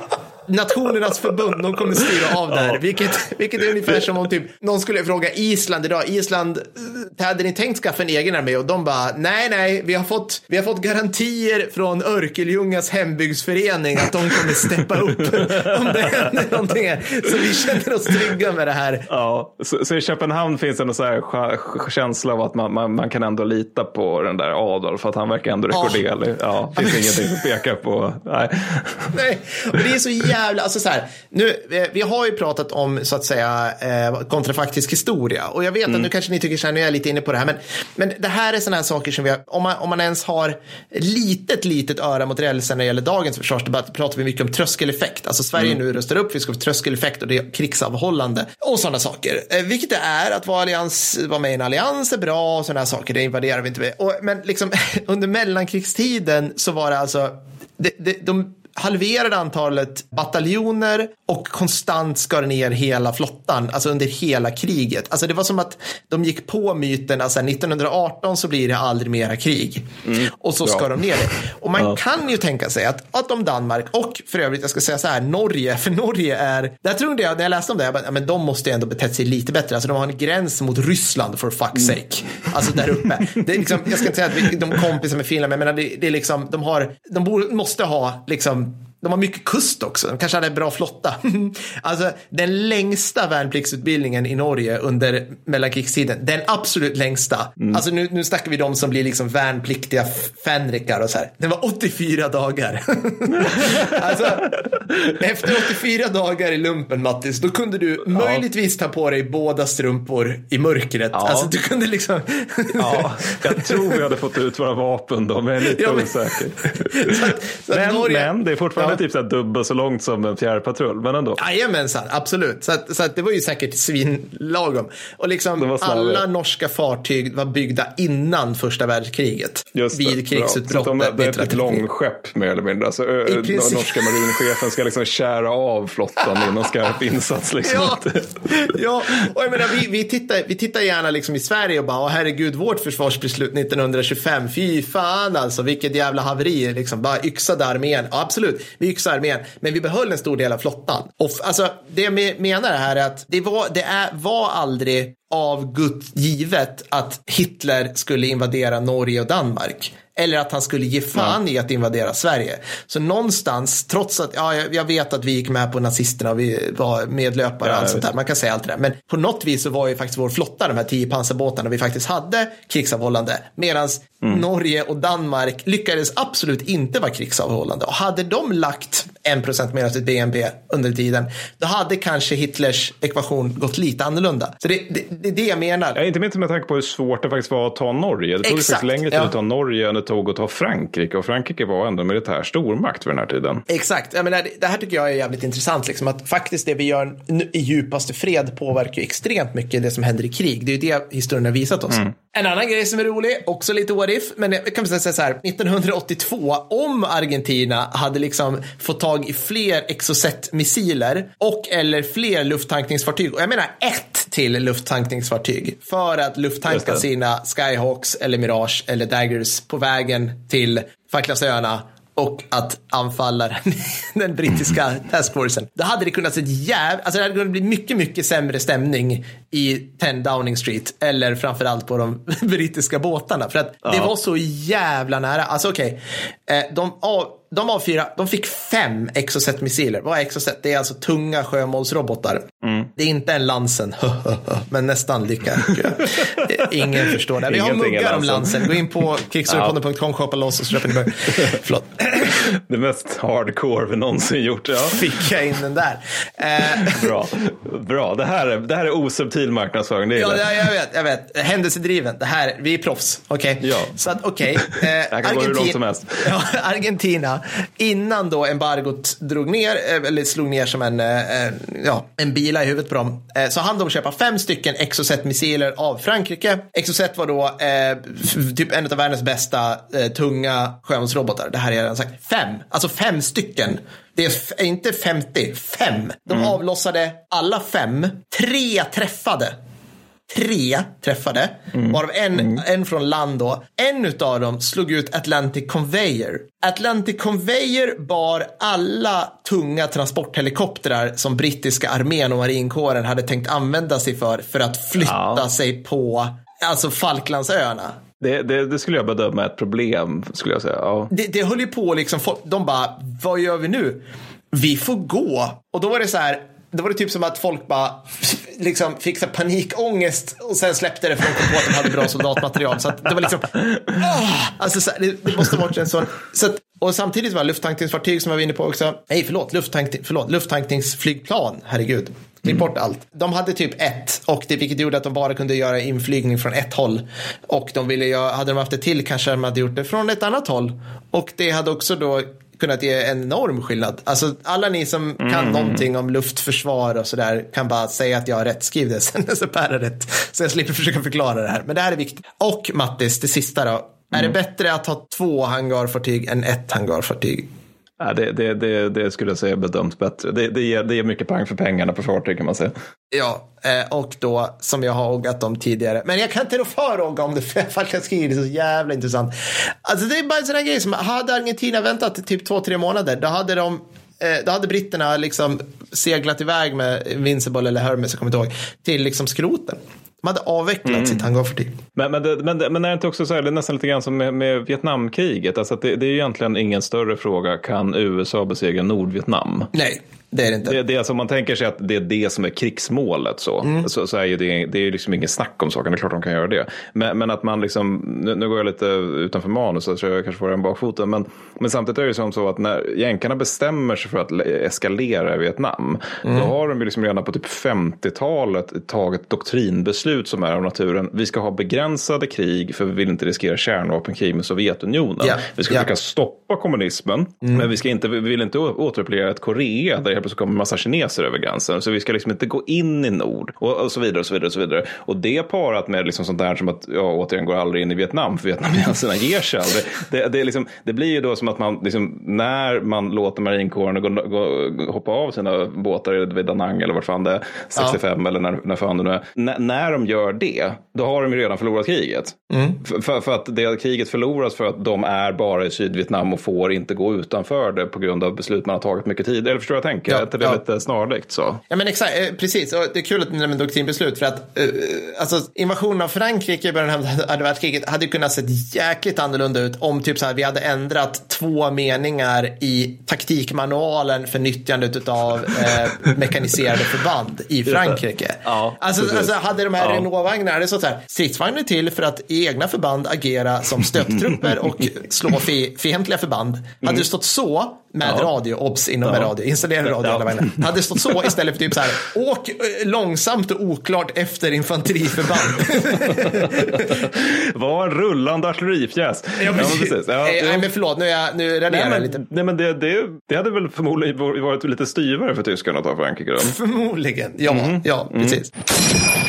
Nationernas förbund, de kommer styra av där. Vilket, vilket är ungefär som om typ, någon skulle fråga Island idag. Island, eh, hade ni tänkt skaffa en egen armé? Och de bara, nej, nej, vi har fått, vi har fått garantier från Örkeljungas hembygdsförening att de kommer steppa upp om det händer någonting här. Så vi känner oss trygga med det här. Ja, så, så i Köpenhamn finns det en så här känsla av att man, man, man kan ändå lita på den där Adolf, att han verkar ändå rekorderlig. Ja, det finns ingenting som pekar på. Nej. Nej, och det är så jävla, alltså så här, nu, eh, vi har ju pratat om så att säga eh, kontrafaktisk historia. Och jag vet att nu kanske ni tycker så här, nu är jag lite inne på det här, men, men det här är sådana här saker som vi har, om man, om man ens har litet, litet öra mot rälsen när det gäller dagens försvarsdebatt, pratar vi mycket om tröskeleffekt, alltså Sverige nu rustar upp, vi ska få tröskeleffekt och det är krigsavhållande och sådana saker, eh, vilket det är att vara, allians, vara med i en allians är bra och sådana här saker, det invaderar vi inte med. Och, men liksom under mellankrigstiden så var det alltså, det, det, de halverade antalet bataljoner och konstant skar ner hela flottan, alltså under hela kriget. Alltså det var som att de gick på myten, alltså 1918 så blir det aldrig mera krig. Och så skar de ner det. Och man Ja. kan ju tänka sig att, att om Danmark och för övrigt, jag ska säga så här, Norge, för Norge är, där trodde jag, när jag läste om det, jag bara, ja, men de måste ju ändå betett sig lite bättre. Alltså de har en gräns mot Ryssland for fuck's sake. Alltså där uppe. Det är liksom, jag ska inte säga att vi, de kompisar med Finland, men jag menar, det, det är liksom, de har, de borde, måste ha liksom de har mycket kust också. De kanske hade en bra flotta. alltså den längsta värnpliktsutbildningen i Norge under mellankrigstiden. Den absolut längsta. Alltså nu, nu snackar vi de som blir liksom värnpliktiga fänrikar och så här. Den var 84 dagar. alltså efter 84 dagar i lumpen Mattis, då kunde du möjligtvis ta på dig båda strumpor i mörkret. Ja. Alltså du kunde liksom. Ja, jag tror vi hade fått ut våra vapen då, men jag är lite Ja, men- osäker. så att, så att Men, Norge- men det är fortfarande Ja. typ så dubbelt så långt som en fjärrpatrull, men ändå. Jajamensan, absolut. Så, att, så att det var ju säkert svinlagom. Och liksom alla norska fartyg var byggda innan första världskriget. Just vid krigsutbrottet. Så de, det är ett 1937. långskepp mer eller mindre. Alltså, ö, I norska marinchefen ska liksom kära av flottan innan skarp insats. Liksom. Ja, ja, och jag menar, vi, vi, tittar, vi tittar gärna liksom i Sverige och bara, "Åh, herregud, vårt försvarsbeslut 1925, fy fan alltså, vilket jävla haveri, liksom, bara yxade armén. Ja, absolut, vi gick armén, men vi behöll en stor del av flottan. Och alltså, det jag menar här är att det var, det är, var aldrig av Gud givet att Hitler skulle invadera Norge och Danmark. Eller att han skulle ge fan i att invadera Sverige. Så någonstans, trots att, ja, jag vet att vi gick med på nazisterna och vi var medlöpare och Ja, allt sånt där, man kan säga allt det där, men på något vis så var ju faktiskt vår flotta, de här tio pansarbåtarna, vi faktiskt hade krigsavhållande, medan Norge och Danmark lyckades absolut inte vara krigsavhållande. Och hade de lagt 1% mer av sitt BNP under tiden, då hade kanske Hitlers ekvation gått lite annorlunda. Så det, det, det är det jag menar. Ja, inte minst med tanke på hur svårt det faktiskt var att ta Norge. Det tog Exakt, faktiskt längre tid ja. att ta Norge än det tog att ta Frankrike. Och Frankrike var ändå en militär stormakt för den här tiden. Exakt, jag menar, det här tycker jag är jävligt intressant. Liksom, att faktiskt det vi gör i djupaste fred påverkar extremt mycket det som händer i krig. Det är ju det historien har visat oss. En annan grej som är rolig, också lite what if, men jag kan säga så här, 1982, om Argentina hade liksom fått tag i fler Exocet-missiler och eller fler lufttankningsfartyg, och jag menar ett till lufttankningsfartyg, för att lufttanka sina Skyhawks eller Mirage eller Daggers på vägen till Falklandsöarna och att anfalla den, brittiska taskforcen. Då hade det kunnat se jäv... Alltså det hade kunnat bli mycket, mycket sämre stämning i 10 Downing Street eller framförallt på de brittiska båtarna. För att det var så jävla nära. Alltså okej, eh, de, av, de avfyra, de fick fem Exocet-missiler. Vad är Exocet? Det är alltså tunga sjömålsrobotar. Det är inte en Lansen, men nästan lika. Ingen förstår det. Vi har är muggar om Lansen. Gå in på kickstorypodden.com, shoppa loss och köper ni böcker. Förlåt. Det mest hardcore vi någonsin gjort. Ja. Fick jag in den där. Eh, Bra. Bra. Det här är, det här är osubtil marknadsföring. Det ja, gillar det- jag. vet, jag vet. Händelsedriven. Det här, vi är proffs. Okej. Ja. Så att okej. Eh, här kan gå hur långt som helst. Ja, Argentina, innan då embargot drog ner, eh, eller slog ner som en, eh, eh, ja, en bila i huvudet på dem, så hann de köpa fem stycken Exocet-missiler av Frankrike. Exocet var då eh, typ en av världens bästa eh, tunga sjömålsrobotar. Det här har jag redan sagt. Fem, alltså fem stycken. Det är inte 50, fem. De Mm. avlossade alla fem. Tre träffade tre träffade, Mm. varav en, en från land då. En av dem slog ut Atlantic Conveyor. Atlantic Conveyor bar alla tunga transporthelikoptrar som brittiska armén och marinkåren hade tänkt använda sig för, för att flytta Ja. sig på alltså Falklandsöarna. Det, det, det skulle jag bedöma ett problem, skulle jag säga. Ja. Det, det höll ju på liksom, folk, de bara, vad gör vi nu? Vi får gå. Och då var det så här, då var det typ som att folk bara liksom fick så panikångest och sen släppte det för de kom på att de hade bra soldatmaterial. Så att det var liksom, ah! alltså så här, det, det måste ha varit en sån, så att, och samtidigt var lufttankningsfartyg som jag var inne på också, nej förlåt, lufttankning, förlåt lufttankningsflygplan, herregud. Klipp bort allt. De hade typ ett, och det, vilket gjorde att de bara kunde göra inflygning från ett håll. Och de ville göra, hade de haft det till kanske de hade gjort det från ett annat håll. Och det hade också då kunnat ge en enorm skillnad. Alltså alla ni som kan någonting om luftförsvar och sådär kan bara säga att jag har rätt. Skriv det sen så Per rätt. Så jag slipper försöka förklara det här. Men det här är viktigt. Och Mattis, det sista då. Är det bättre att ha två hangarfartyg än ett hangarfartyg? Ja, det, det, det, det skulle jag säga bedöms bättre. Det, det, ger, det ger mycket pang för pengarna på fartyg kan man säga. Ja, eh, och då som jag har ågat om tidigare. Men jag kan inte rå för åga om det för Falklandskriget är så jävla intressant. Alltså det är bara en sån här grej som hade Argentina väntat typ två, tre månader. Då hade de eh, då hade britterna liksom seglat iväg med Vincible eller Hermes, jag kommer inte ihåg, till liksom skroten. De hade avvecklat sitt hangarfartyg. Men, men, men, men är det inte också så här, det är nästan lite grann som med, med Vietnamkriget. Alltså det, det är ju egentligen ingen större fråga. Kan USA besegra Nordvietnam? Nej, det är det inte. Det, det alltså, man tänker sig att det är det som är krigsmålet så, Mm. så, så är ju det, det är ju liksom inget snack om saken. Det är klart de kan göra det. Men, men att man liksom, nu, nu går jag lite utanför manus så jag kanske får den bakfoten. Men, men samtidigt är det som så att när jänkarna bestämmer sig för att le- eskalera i Vietnam. Mm. Då har de ju liksom redan på typ 50-talet tagit doktrinbeslut som är av naturen. Vi ska ha begränsade krig för vi vill inte riskera kärnvapenkrig med Sovjetunionen. Ja, Vi ska ja. försöka stoppa kommunismen. Men vi, ska inte, vi vill inte återuppleva ett Korea där helt plötsligt kommer en massa kineser över gränsen. Så vi ska liksom inte gå in i nord och, och så vidare och så vidare och så vidare. Och det parat med liksom sånt där som att, ja återigen går aldrig in i Vietnam för vietnameserna ger sig aldrig. Det, det, liksom, det blir ju då som att man, liksom, när man låter marinkåren gå, gå, hoppa av sina båtar vid Da Nang eller vart fan det är, 65 ja. eller när, när fan det nu är. N när de gör det, då har de ju redan förlorat kriget. Mm. För, för, att det kriget förloras för att de är bara i Sydvietnam och får inte gå utanför det på grund av beslut man har tagit mycket tid. Eller förstår jag tänker? Ja, är det ja. lite snarlikt så? Ja men exakt, eh, precis. Och det är kul att ni nämner doktrinbeslut för att uh, alltså, invasionen av Frankrike i början av andra världskriget hade kunnat se jäkligt annorlunda ut om typ så här, vi hade ändrat två meningar i taktikmanualen för nyttjandet av eh, mekaniserade förband i Frankrike. Ja, alltså, alltså, hade de här ja. Renault-vagnarna, det så här, stridsvagnar till för att i egna förband agera som stöttrupper och slå fientliga förband. Hade det stått så med ja. radio, obs inom ja. radio, installera radio ja. alla Hade det stått så istället för typ så här, åk eh, långsamt och oklart efter infanteriförband. Var en rullande artilleripjäs. Ja, precis. Ja, nej, nej, men förlåt, nu, jag, nu raderar jag lite. Nej, men det, det, det hade väl förmodligen varit lite styvare för tyskarna att ta Frankrike. Förmodligen, ja, mm. ja precis. Mm.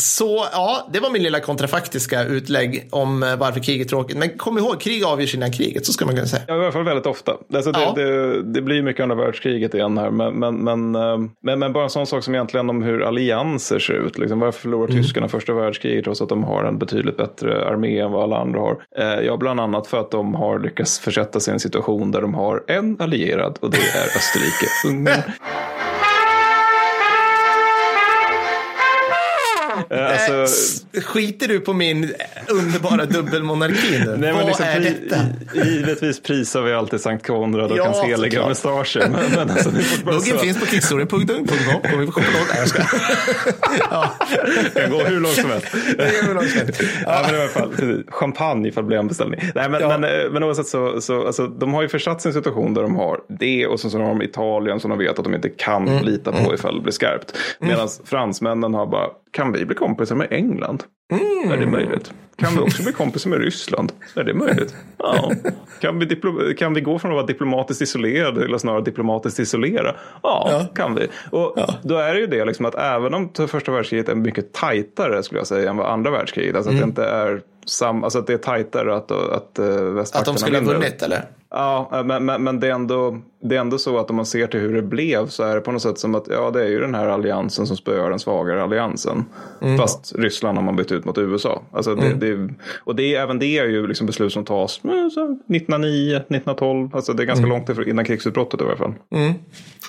Så ja, det var min lilla kontrafaktiska utlägg om eh, varför krig är tråkigt. Men kom ihåg, krig avgörs innan kriget, så ska man kunna säga. Ja, i alla fall väldigt ofta. Alltså, det, ja. det, det, blir mycket andra världskriget igen här. Men, men, men, eh, men, men, bara en sån sak som egentligen om hur allianser ser ut. Liksom, varför förlorar mm. tyskarna första världskriget trots att de har en betydligt bättre armé än vad alla andra har? Eh, ja, bland annat för att de har lyckats försätta sig i en situation där de har en allierad och det är Österrike. Eh, alltså... Skiter du på min underbara dubbelmonarki nu? Nej, Vad liksom, är detta? Givetvis prisar vi alltid Sankt Konrad och ja, hans heliga mustascher. Men, alltså, Muggen finns på kickstory.com. Kommer vi på ja. Det kan gå hur långt som helst. hur långt som helst. Ja. men i alla fall, champagne ifall det blir en beställning. Nej, men, ja. men, eh, men oavsett så, så alltså, de har ju försatt sin situation där de har det och så, så har de Italien som de vet att de inte kan mm. lita på mm. ifall det blir skarpt. Medan mm. fransmännen har bara kan vi bli kompisar med England? Mm. Är det möjligt? Kan vi också bli kompisar med Ryssland? Är det möjligt? Ja. Kan, vi kan vi gå från att vara diplomatiskt isolerade att snarare diplomatiskt isolera? Ja, ja. kan vi. Och ja. då är det ju det liksom att även om första världskriget är mycket tajtare skulle jag säga än vad andra världskriget. Alltså mm. att det inte är sam, alltså att det är tajtare att, att, att eh, västmakterna Att de skulle ha vunnit eller? Ja, men, men, men det, är ändå, det är ändå så att om man ser till hur det blev så är det på något sätt som att ja, det är ju den här alliansen som spöar den svagare alliansen. Mm. Fast Ryssland har man bytt ut mot USA. Alltså det, mm. det, och det, även det är ju liksom beslut som tas 1909, 1912. Alltså det är ganska mm. långt innan krigsutbrottet i alla fall. Mm.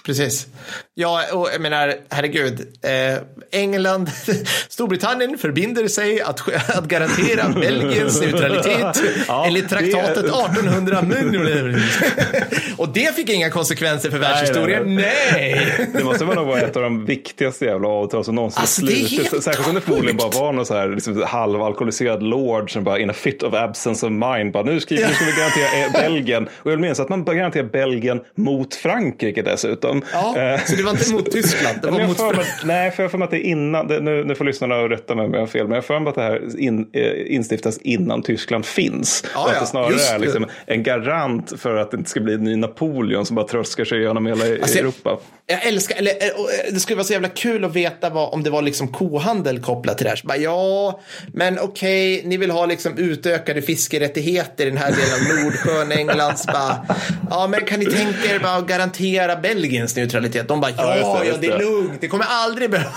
Precis. Ja, och jag menar, herregud. Eh, England, Storbritannien förbinder sig att, att garantera Belgiens neutralitet ja, enligt traktatet 1800. och det fick inga konsekvenser för världshistorien. Nej, nej. Det måste nog vara ett av de viktigaste jävla avtal som någonsin alltså, slutit. Särskilt om det förmodligen bara var någon så här liksom, halvalkoholiserad lord som bara in a fit of absence of mind. Bara, nu, skriver, nu ska vi garantera Belgien. Och jag vill minnas att man garanterar Belgien mot Frankrike dessutom. Ja, uh, så det var inte mot Tyskland? Det var mot för nej, för jag får mig att det är innan. Det, nu, nu får lyssnarna rätta mig om jag har fel. Men jag får mig att det här in, eh, instiftas innan Tyskland finns. Ja, och att det snarare är liksom en garant för att det inte ska bli en ny Napoleon som bara tröskar sig genom hela alltså, Europa. Jag, jag älskar, eller eh, eh, det skulle vara så jävla kul att veta vad, om det var liksom kohandel kopplat till det här. bara, ja, men okej, okay, ni vill ha liksom utökade fiskerättigheter i den här delen av Nordsjön, Englands. Bara, ja, men kan ni tänka er bara att garantera Belgiens neutralitet? De bara, ja, ja, det, det, det är lugnt, det kommer aldrig behöva,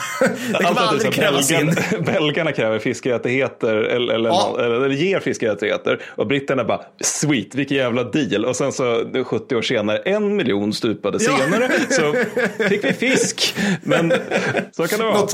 det kommer aldrig krävas in. Belgarna kräver fiskerättigheter eller, eller, ja. eller, eller ger fiskerättigheter och britterna bara, sweet, vilken jävla deal. Och sen så 70 år senare, en miljon stupade senare, så fick vi fisk. Men så kan det vara.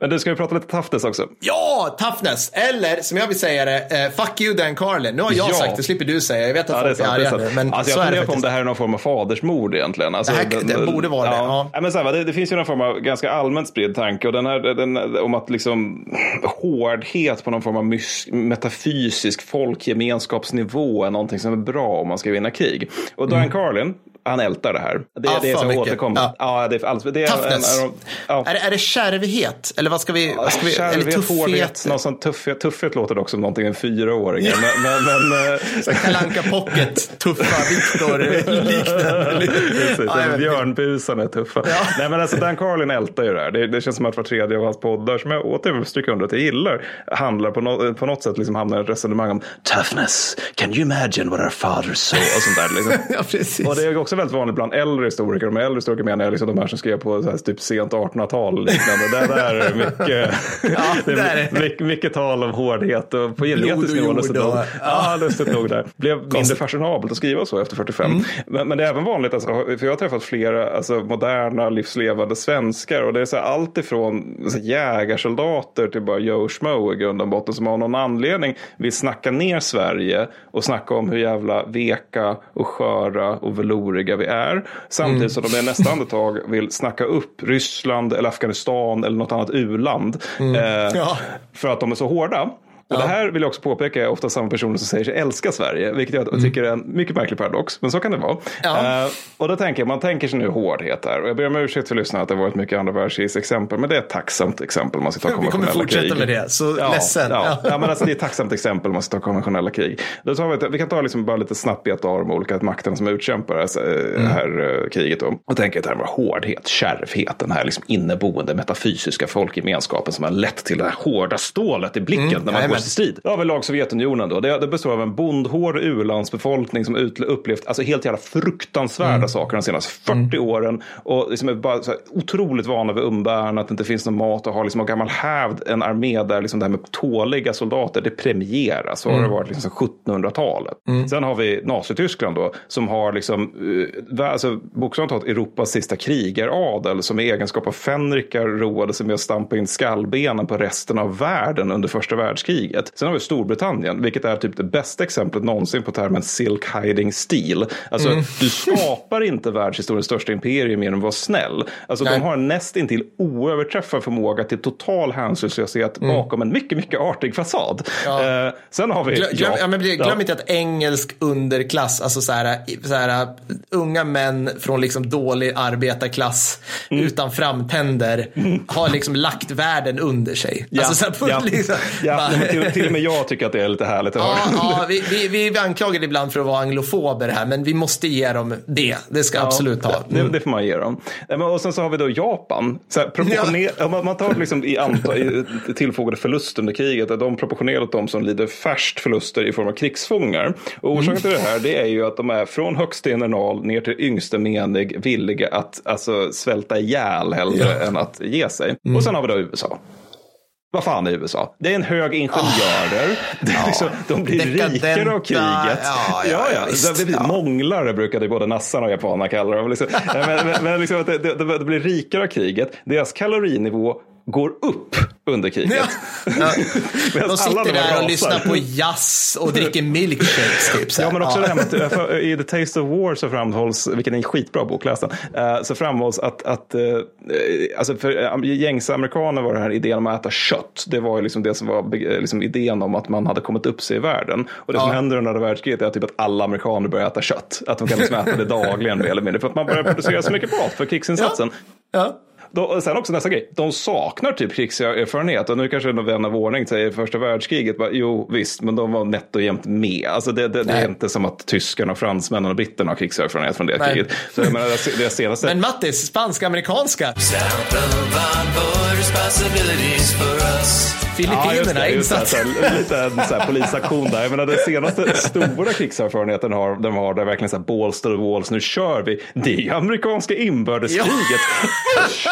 Men du, ska vi prata lite toughness också? Ja, toughness. Eller som jag vill säga det, uh, fuck you Dan Carlin. Nu har jag ja. sagt det, slipper du säga. Jag vet att ja, folk är, är arga nu. Men alltså, jag funderar på om det här är någon form av fadersmord egentligen. Alltså, det, här, det borde vara ja. det. Ja. Men så här, det, det, finns ju någon form av ganska allmänt spridd tanke och den här, den, om att liksom hårdhet på någon form av metafysisk folkgemenskapsnivå är någonting som är bra om man ska vinna krig. Och Dan mm. Carlin, han ältar det här. Det, Ja, det är så återkommande. Ja. Ja. det är det är Toughness. En, en, ja. Är, är det kärvhet? Eller vad ska vi... Vad ska vi eller Kärvhet, tuffhet? hårdhet, någon sån tuffhet, tuffhet låter dock som någonting en fyraåring. Men, men, men, eh, Kalanka Pocket, tuffa Viktor liknande. Precis, Ja. Björnbusarna är tuffa. Nej men alltså Dan Carlin ältar ju det här. Det, det känns som att var tredje av hans poddar, som jag återigen stryka under att jag gillar, handlar på, no, på något sätt liksom hamnar i ett resonemang om toughness. Can you imagine what our fathers saw? Och sånt där. Liksom. Ja, precis. Och det är också väldigt vanligt bland äldre historiker. Och med äldre historiker menar jag liksom de här som skrev på så här, typ sent 1800-tal. och Liknande. Där, där är mycket, Ja, det är mycket, mycket tal om hårdhet och på genetisk nivå. lustigt nog. ja. Ja, lustigt nog där. Blev mindre fashionabelt att skriva så efter 45. Mm. Men, men det är även vanligt, alltså, för jag har träffat flera alltså, moderna livslevande svenskar och det är så här, allt ifrån så här, jägarsoldater till bara Joe Schmo i grund och botten som av någon anledning vill snacka ner Sverige och snacka om hur jävla veka och sköra och veloriga vi är. Samtidigt som de i nästa andetag vill snacka upp Ryssland eller Afghanistan eller något annat u-land. Eh, Ja. För att de är så hårda. Och det här vill jag också påpeka är ofta samma personer som säger sig älska Sverige, vilket jag tycker är en mycket märklig paradox, men så kan det vara. Ja. Eh, och då tänker jag, man tänker sig nu hårdhet här, och jag ber om ursäkt för lyssnarna att det varit mycket andra världskrigsexempel, men det är ett tacksamt exempel om man ska ta Vi kommer konventionella fortsätta krig. med det, så ja, ledsen. Ja, Ja. ja. men alltså det är ett tacksamt exempel om man ska ta konventionella krig. Då tar vi, vi kan ta liksom bara lite snabbt beta av de olika makterna som utkämpar det här, Mm. här eh, kriget. Då. Och tänker i termer av hårdhet, kärvhet, den här liksom inneboende metafysiska folkgemenskapen som har lett till det här hårda stålet i blicken när man går Mm. jajamän. till strid. Då har vi lag Sovjetunionen då. Det, det består av en bondhård u-landsbefolkning som ut, upplevt alltså helt jävla fruktansvärda Mm. saker de senaste 40 åren. Och liksom är bara så här otroligt vana vid umbäranden, att det inte finns någon mat och har liksom av gammal hävd en armé där liksom det här med tåliga soldater, det premieras. Så har Mm. det varit liksom sedan 1700-talet. Sen har vi Nazityskland då, som har liksom, eh, alltså, bokstavligt talat Europas sista krigaradel, som i egenskap av fänrikar roade sig med att stampa in skallbenen på resten av världen under första världskriget. Sen har vi Storbritannien, vilket är typ det bästa exemplet någonsin på termen silk hiding steel. Alltså, du skapar inte världshistoriens största imperium genom att vara snäll. Alltså, Nej. de har en nästintill oöverträffad förmåga till total hänsynslöshet bakom en mycket, mycket artig fasad. Ja. Eh, sen har vi... Glöm, glöm, ja, men glöm Ja. inte att engelsk underklass, alltså så här, så här, unga män från liksom dålig arbetarklass Mm. utan framtänder har liksom lagt världen under sig. Ja, Alltså, så här, ja. liksom, ja, bara- till, till och med jag tycker att det är lite härligt att Ja, höra. ja vi, vi, vi är anklagade ibland för att vara anglofober här, men vi måste ge dem det. Det ska absolut ha. Det, det får man ge dem. Och sen så har vi då Japan. Så här, proportioner, ja. man, man tar liksom i, anta, i tillfogade förlust under kriget. Att de proportionerligt de som lider färst förluster i form av krigsfångar. Och orsaken Mm. till det här det är ju att de är från högste general ner till yngste menig villiga att alltså, svälta ihjäl hellre än att ge sig. Mm. Och sen har vi då USA. Vad fan är USA? Det är en hög ingenjörer. Det är liksom, de blir. Dekadenta, rikare av kriget. ja, ja, ja, visst, Det blir ja. Månglare brukade både nassarna och japanerna kalla dem. Liksom, men men, men liksom det blir rikare av kriget. Deras kalorinivå går upp under kriget. Ja. De sitter där och lyssnar på jazz och dricker milkshakes. Typ. Ja, men också Ja. det här med att för, i The Taste of War så framhålls, vilken är en skitbra bok, läs den, eh, så framhålls att, att eh, alltså för eh, gängse amerikaner var det här idén om att äta kött. Det var ju liksom det som var eh, liksom idén om att man hade kommit upp sig i världen. Och det som Ja. händer under andra världskriget är typ att alla amerikaner börjar äta kött. Att de kan liksom äta det dagligen mer eller mindre. För att man börjar producera så mycket mat för krigsinsatsen. Ja. Och sen också nästa grej, de saknar typ krigserfarenhet. Och nu kanske någon vän av ordning säger första världskriget, bara, jo visst, men de var nätt och jämnt med. Alltså det, det, det är inte som att tyskarna, fransmännen och britterna har krigserfarenhet från det Nej. kriget. Så jag menar, det, senaste... Men Mattis, spanska-amerikanska. Filippinerna, så här, lite en så här polisaktion där. Jag menar, den senaste stora krigserfarenheten har, de har, där verkligen så här balls to the walls, nu kör vi. Det är ju amerikanska inbördeskriget. Eh,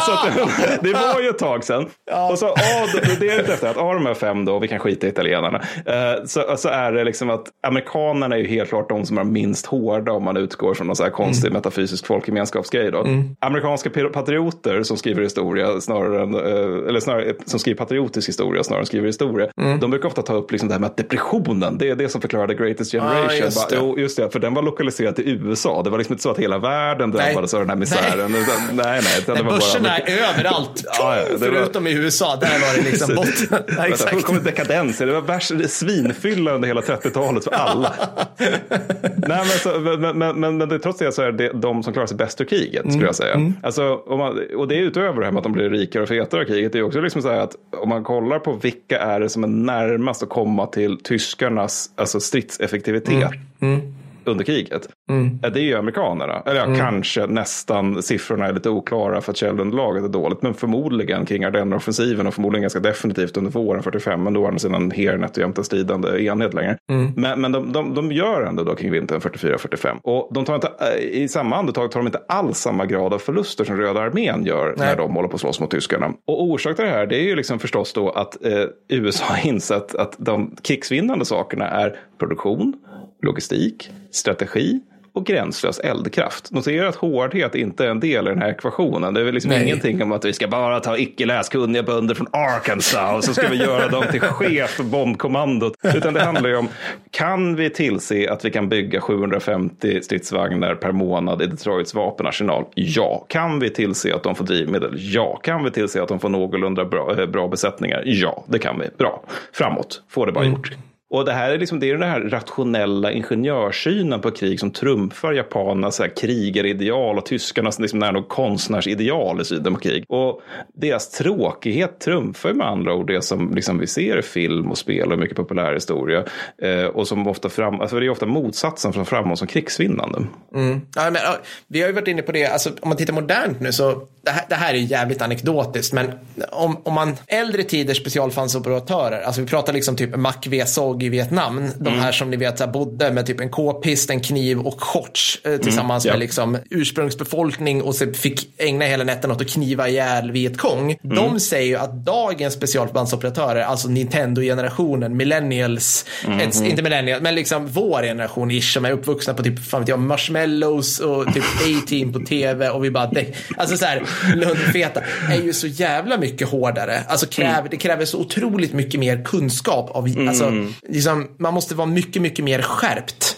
så att, det var ju ett tag sedan. Och så, ja, det, är lite efter att av de här fem då, vi kan skita i italienarna, eh, så, så är det liksom att amerikanerna är ju helt klart de som är minst hårda om man utgår från någon så här konstig metafysisk folkgemenskapsgrej. Då. Amerikanska patrioter som skriver historia snarare än, eh, eller snarare som skriver patriotisk historia snarare än skriver historia. De brukar ofta ta upp liksom det här med att depressionen, det är det som förklarar the greatest generation. Ah, just Bara, det. jo, just det, för den var lokaliserad till USA. Det var liksom inte så att hela världen drabbades av den här misären. Utan, nej, nej. Utan Nej, börserna är överallt, Ja, ja, det var- förutom i USA. Där var det liksom botten. Ja, exakt. Fullkomlig dekadens. Det var värst svinfylla under hela 30-talet för alla. Nej, men, så, men, men, men, men trots det så är det de som klarar sig bäst ur kriget, skulle jag säga. Alltså, om man, och det är utöver det här med att de blir rikare och fetare av kriget. Det är också liksom så här att om man kollar på vilka är det som är närmast att komma till tyskarnas alltså stridseffektivitet. Under kriget. Ja, Det är ju amerikanerna. Eller ja, kanske nästan. Siffrorna är lite oklara för att källunderlaget är dåligt. Men förmodligen kring Ardenneroffensiven och förmodligen ganska definitivt under våren 45. Men då är andra sidan Heer nätt och en stridande enhet längre. Men, men de, de, de gör ändå då kring vintern 44-45. Och de tar inte, eh, i samma andetag tar de inte alls samma grad av förluster som Röda armén gör när de håller på att slåss mot tyskarna. Och orsak till det här det är ju liksom förstås då att eh, USA har insett att de krigsvinnande sakerna är produktion, logistik, strategi och gränslös eldkraft. Notera att hårdhet inte är en del i den här ekvationen. Det är väl liksom Nej. ingenting om att vi ska bara ta icke läskunniga bönder från Arkansas och så ska vi göra dem till chef för bombkommandot. Utan det handlar ju om, kan vi tillse att vi kan bygga 750 stridsvagnar per månad i Detroits vapenarsenal? Ja. Kan vi tillse att de får drivmedel? Ja. Kan vi tillse att de får någorlunda bra, eh, bra besättningar? Ja, det kan vi. Bra. Framåt. Få det bara gjort. Och det här är liksom, det är den här rationella ingenjörssynen på krig som trumfar japanernas krigarideal och tyskarnas liksom nära nog konstnärsideal i synen på krig. Och deras tråkighet trumfar ju med andra ord det som liksom vi ser i film och spel och mycket populärhistoria. Eh, och som ofta fram, alltså det är ofta motsatsen från framåt som krigsvinnande. Mm. Ja, men, vi har ju varit inne på det, alltså, om man tittar modernt nu så, det här, det här är jävligt anekdotiskt, men om, om man äldre tiders specialfansoperatörer, alltså vi pratar liksom typ Mac V-SOG i Vietnam, de här som ni vet så här, bodde med typ en k-pist, en kniv och shorts eh, tillsammans ja. med liksom ursprungsbefolkning och så fick ägna hela natten åt att kniva ihjäl Vietkong. De säger ju att dagens specialbandsoperatörer, alltså Nintendo-generationen, millennials, ett, inte millennials, men liksom vår generation ish som är uppvuxna på typ, fan vet jag, marshmallows och typ A-team på tv och vi bara, alltså så här, lundfeta, är ju så jävla mycket hårdare. Alltså kräver, det kräver så otroligt mycket mer kunskap av, alltså, liksom, man måste vara mycket, mycket mer skärpt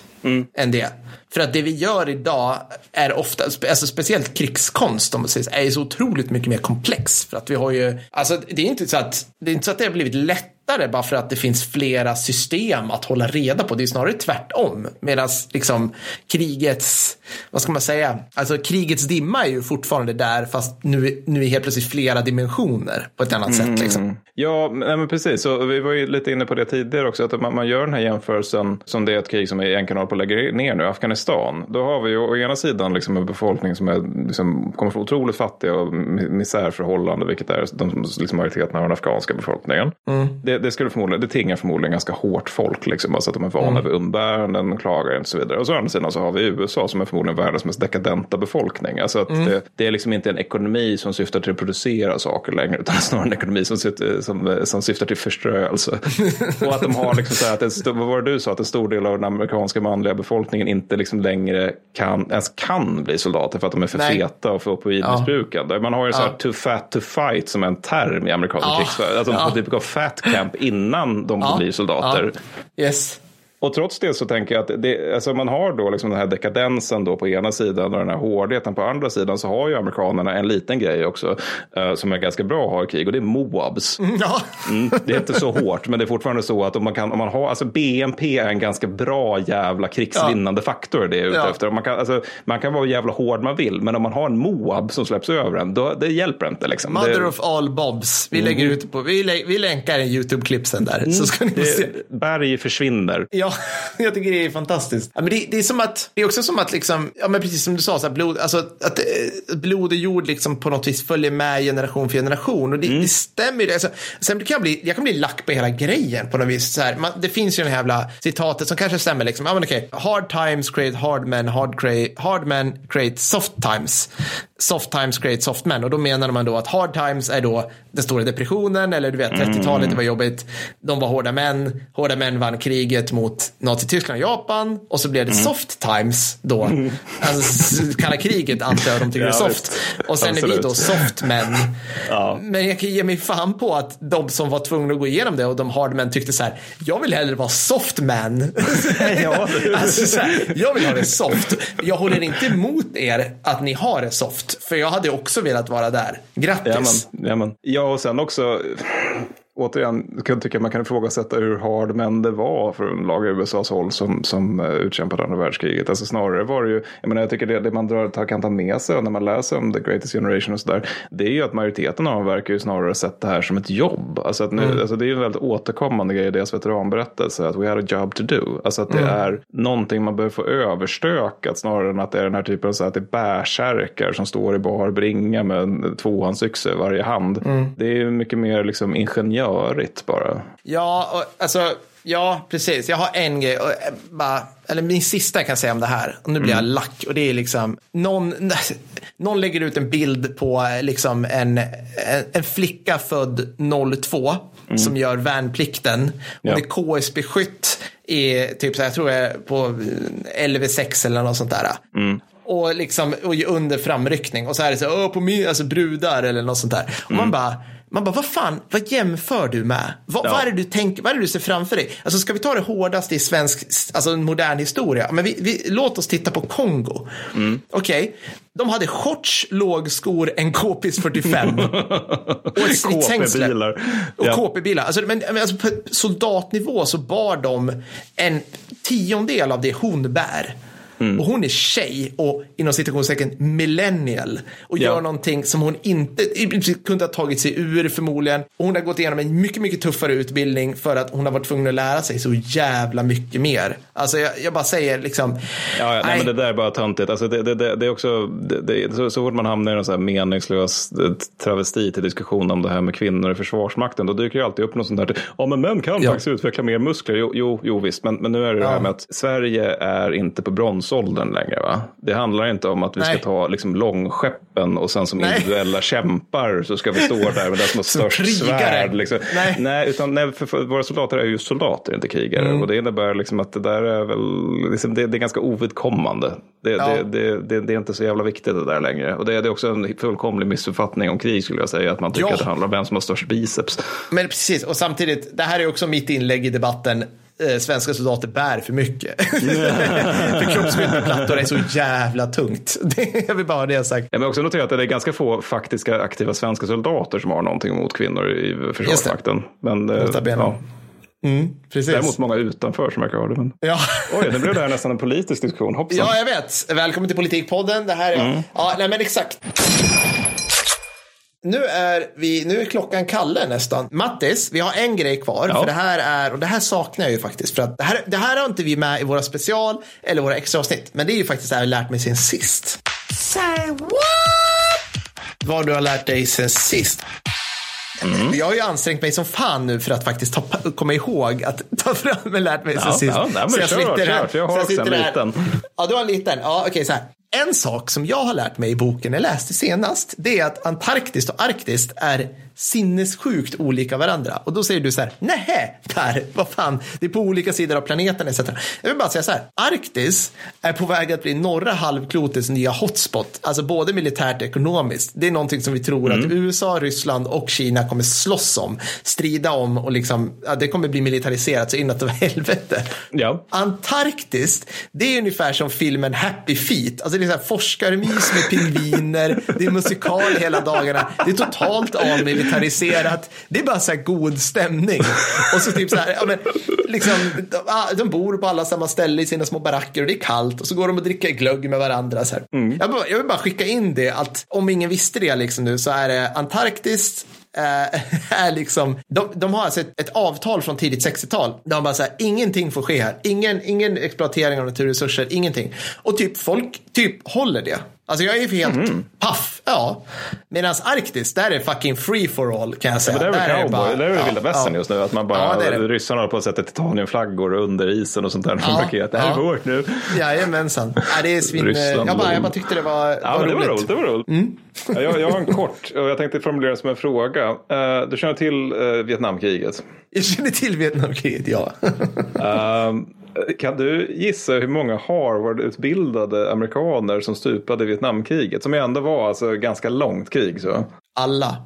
än det. För att det vi gör idag är ofta, alltså speciellt krigskonst om man säger är så otroligt mycket mer komplex. För att vi har ju, alltså det är inte så att det, är inte så att det har blivit lättare bara för att det finns flera system att hålla reda på. Det är snarare tvärtom. Medan liksom krigets, vad ska man säga, alltså krigets dimma är ju fortfarande där fast nu, nu är helt plötsligt flera dimensioner på ett annat sätt. Liksom. Ja, men, nej, men precis. Så vi var ju lite inne på det tidigare också. Att man, man gör den här jämförelsen som det är ett krig som egentligen håller på att lägga ner nu, Afghanistan. Då har vi ju å ena sidan liksom en befolkning som är, liksom, kommer från otroligt fattiga och mi- misärförhållanden, vilket är de som liksom majoriteten av den afghanska befolkningen. Det, det, skulle förmodligen, det tingar förmodligen ganska hårt folk, liksom, alltså att de är vana vid umbäranden, klagar och så vidare. Och så andra sidan så har vi USA som är förmodligen världens mest dekadenta befolkning. Alltså att det, det är liksom inte en ekonomi som syftar till att producera saker längre, utan snarare en ekonomi som, syftar- som, som syftar till förströelse. och att de har, liksom så här, att en vad var det du sa, att en stor del av den amerikanska manliga befolkningen inte liksom längre kan, ens kan bli soldater för att de är för Nej. feta och för opioidmissbrukande. Man har ju så här Ja. too fat to fight som en term i amerikanska Ja. krigsföring. Alltså Ja. typ gå fat camp innan de Ja. blir soldater. Yes. Och trots det så tänker jag att det, alltså man har då liksom den här dekadensen då på ena sidan och den här hårdheten på andra sidan så har ju amerikanerna en liten grej också eh, som är ganska bra att ha i krig och det är Moabs. Ja. Mm, det är inte så hårt men det är fortfarande så att om man kan, om man har, alltså BNP är en ganska bra jävla krigsvinnande faktor det är ute Ja. efter. Man kan, alltså, man kan vara jävla hård man vill men om man har en Moab som släpps över en då det hjälper inte liksom. Mother det, of all bobs. Vi lägger ut på, vi, lä, vi länkar en YouTube-klipp sen där. Så ska ni få se. det, berg försvinner. Ja, jag tycker det är fantastiskt. Ja, men det, det är som att, det är också som att liksom, ja men precis som du sa, så här, blod, alltså att eh, blod och jord liksom på något vis följer med generation för generation. Och det, det stämmer ju. Alltså, sen kan jag, bli, jag kan bli lack på hela grejen på något vis. Så här, man, det finns ju den här jävla citatet som kanske stämmer liksom. Ja men okej, hard times create hard men, hard, create, hard men create soft times. Soft times create soft men. Och då menar man då att hard times är då den stora depressionen eller du vet 30-talet, det var jobbigt. De var hårda män. Hårda män vann kriget mot Nazityskland och Japan och så blev det Mm. soft times då. Alltså kalla kriget antar jag de tycker Ja, är soft. Och sen är vi Absolut. då soft men. Ja. Men jag kan ge mig fan på att de som var tvungna att gå igenom det och de hard men tyckte så här, jag vill hellre vara soft man. Ja, alltså, så här, jag vill ha det soft. Jag håller inte emot er att ni har det soft, för jag hade också velat vara där. Grattis. Jamen, jamen. Ja, och sen också, återigen, kan jag tycka att man kan ifrågasätta hur hard men det var från lag i USAs håll som, som uh, utkämpade andra världskriget. Alltså snarare var det ju, jag menar jag tycker det, det man drar, kan ta med sig när man läser om the greatest generation och sådär, det är ju att majoriteten av dem verkar ju snarare sett det här som ett jobb. Alltså, att nu, alltså det är ju en väldigt återkommande grej i deras veteranberättelse, att we had a job to do. Alltså att det är någonting man behöver få överstökat snarare än att det är den här typen av så att det är bärsärkar som står i bar bringa med en tvåhandsyxa i varje hand. Det är ju mycket mer liksom ingenjörigt bara. Ja, och, alltså, ja, precis. Jag har en grej, och, eh, bara, eller min sista jag kan säga om det här. Och nu blir jag lack. Och det är liksom, någon, någon lägger ut en bild på eh, liksom en, en, en flicka född 02 som gör värnplikten. Ja. är KSB-skytt i typ så här, jag tror jag är på eh, LV6 eller något sånt där. Och liksom och under framryckning. Och så är det så här, "Åh, på min, alltså brudar eller något sånt där. Och man bara, man bara, vad fan, vad jämför du med? Vad, Ja. vad är det du tänker, vad är det du ser framför dig? Alltså ska vi ta det hårdaste i svensk, alltså modern historia? Men vi, vi, låt oss titta på Kongo. Okej, de hade shorts, lågskor, en K-pist 45 och ett stridshängsle. KP-bilar. Och Ja. KP-bilar. Alltså, men alltså på soldatnivå så bar de en tiondel av det hon bär. Mm. Och hon är tjej och inom citationstecken millennial. Och Ja. gör någonting som hon inte kunde ha tagit sig ur förmodligen. Och hon har gått igenom en mycket, mycket tuffare utbildning för att hon har varit tvungen att lära sig så jävla mycket mer. Alltså jag, jag bara säger liksom. Ja, ja, nej, men det där är bara töntigt. Alltså det, det, det, det är också, det, så, så fort man hamnar i en så här meningslös eh, travesti till diskussion om det här med kvinnor i Försvarsmakten, då dyker det alltid upp något sånt där. Ja, men män kan Ja. faktiskt utveckla mer muskler. Jo, jo, jo visst, men, men nu är det det här med att Sverige är inte på bronsåldern längre. Va? Det handlar inte om att vi Nej. ska ta liksom, långskeppen och sen som Nej. individuella kämpar så ska vi stå där med den som har störst krigare. svärd. Liksom. Nej. Nej, utan nej, för, för våra soldater är ju soldater, inte krigare. Mm. Och det innebär liksom att det där är väl, liksom, det, det är ganska ovidkommande. Det, Ja. det, det, är inte så jävla viktigt det där längre. Och det, det är också en fullkomlig missuppfattning om krig skulle jag säga. Att man tycker Ja. att det handlar om vem som har störst biceps. Men precis, och samtidigt, det här är också mitt inlägg i debatten. Eh, svenska soldater bär för mycket. för kroppsbyggplattor är så jävla tungt. Det, jag vill bara ha det sagt. Jag vill också notera att det är ganska få faktiska aktiva svenska soldater som har någonting emot kvinnor i Försvarsmakten. Men, eh, ja, Precis. däremot många utanför som verkar ha det. Men... Ja. Oj, nu blev det här nästan en politisk diskussion. Hoppsan. ja, jag vet. Välkommen till Politikpodden. Det här är jag. Ja, nej men exakt. Nu är, vi, nu är klockan Kalle nästan. Mattis, vi har en grej kvar. Ja. För det här är, och det här saknar jag ju faktiskt. För att det här, det här har inte vi med i våra special eller våra extra avsnitt. Men det är ju faktiskt det här jag lärt mig sen sist. Say what? Vad du har lärt dig sen sist. Jag har ju ansträngt mig som fan nu för att faktiskt ta, komma ihåg att ta fram och lärt mig sen Ja, sist. ja, nej, men Så jag kör, sitter här- kör, för jag har så också sitter en här- liten. Ja, du har en liten. Ja, okej, så här. En sak som jag har lärt mig i boken jag läste senast, det är att Antarktis och Arktis är sinnessjukt olika varandra. Och då säger du så här, nej, Per, vad fan, det är på olika sidor av planeten etc. Jag vill bara säga så här, Arktis är på väg att bli norra halvklotets nya hotspot, alltså både militärt och ekonomiskt. Det är någonting som vi tror att USA, Ryssland och Kina kommer slåss om, strida om och liksom, ja, det kommer bli militariserat så inåt över helvete. Ja. Antarktis, det är ungefär som filmen Happy Feet. Alltså det är så här forskarmys med pingviner, det är musikal hela dagarna, det är totalt avmilitariserat, det är bara så här god stämning. Och så typ så här, ja men, liksom, de, ah, de bor på alla samma ställe i sina små baracker och det är kallt och så går de och dricker glögg med varandra. Så här. Jag, bara, jag vill bara skicka in det att om ingen visste det liksom nu så är det Antarktis eh, är liksom, de, de har alltså ett, ett avtal från tidigt 60-tal. Där bara säger ingenting får ske här. Ingen, ingen exploatering av naturresurser, ingenting. Och typ folk typ håller det. Alltså jag är helt Mhm. paff. Ja. Medan Arktis, där är fucking free for all kan jag säga. Men det är väl cowboy, bara- det är väl ja, vilda västern ja. just nu. Att man bara, Ja, det det. ryssarna håller på att sätta titaniumflaggor under isen och sånt där. Ja, Ja, paket. Det här ja. är vårt nu. Jajamensan. Ja, det är svin... Ryssland, jag, bara, jag bara tyckte det var, Ja, men det var roligt. Det var roligt. Mm. Ja, jag, jag har en kort och jag tänkte formulera som en fråga. Eh, du känner till uh, Vietnamkriget? Jag känner till Vietnamkriget, ja. Ehm, kan du gissa hur många Harvard-utbildade amerikaner som stupade i Vietnamkriget? Som ju ändå var alltså ganska långt krig. Så. Alla.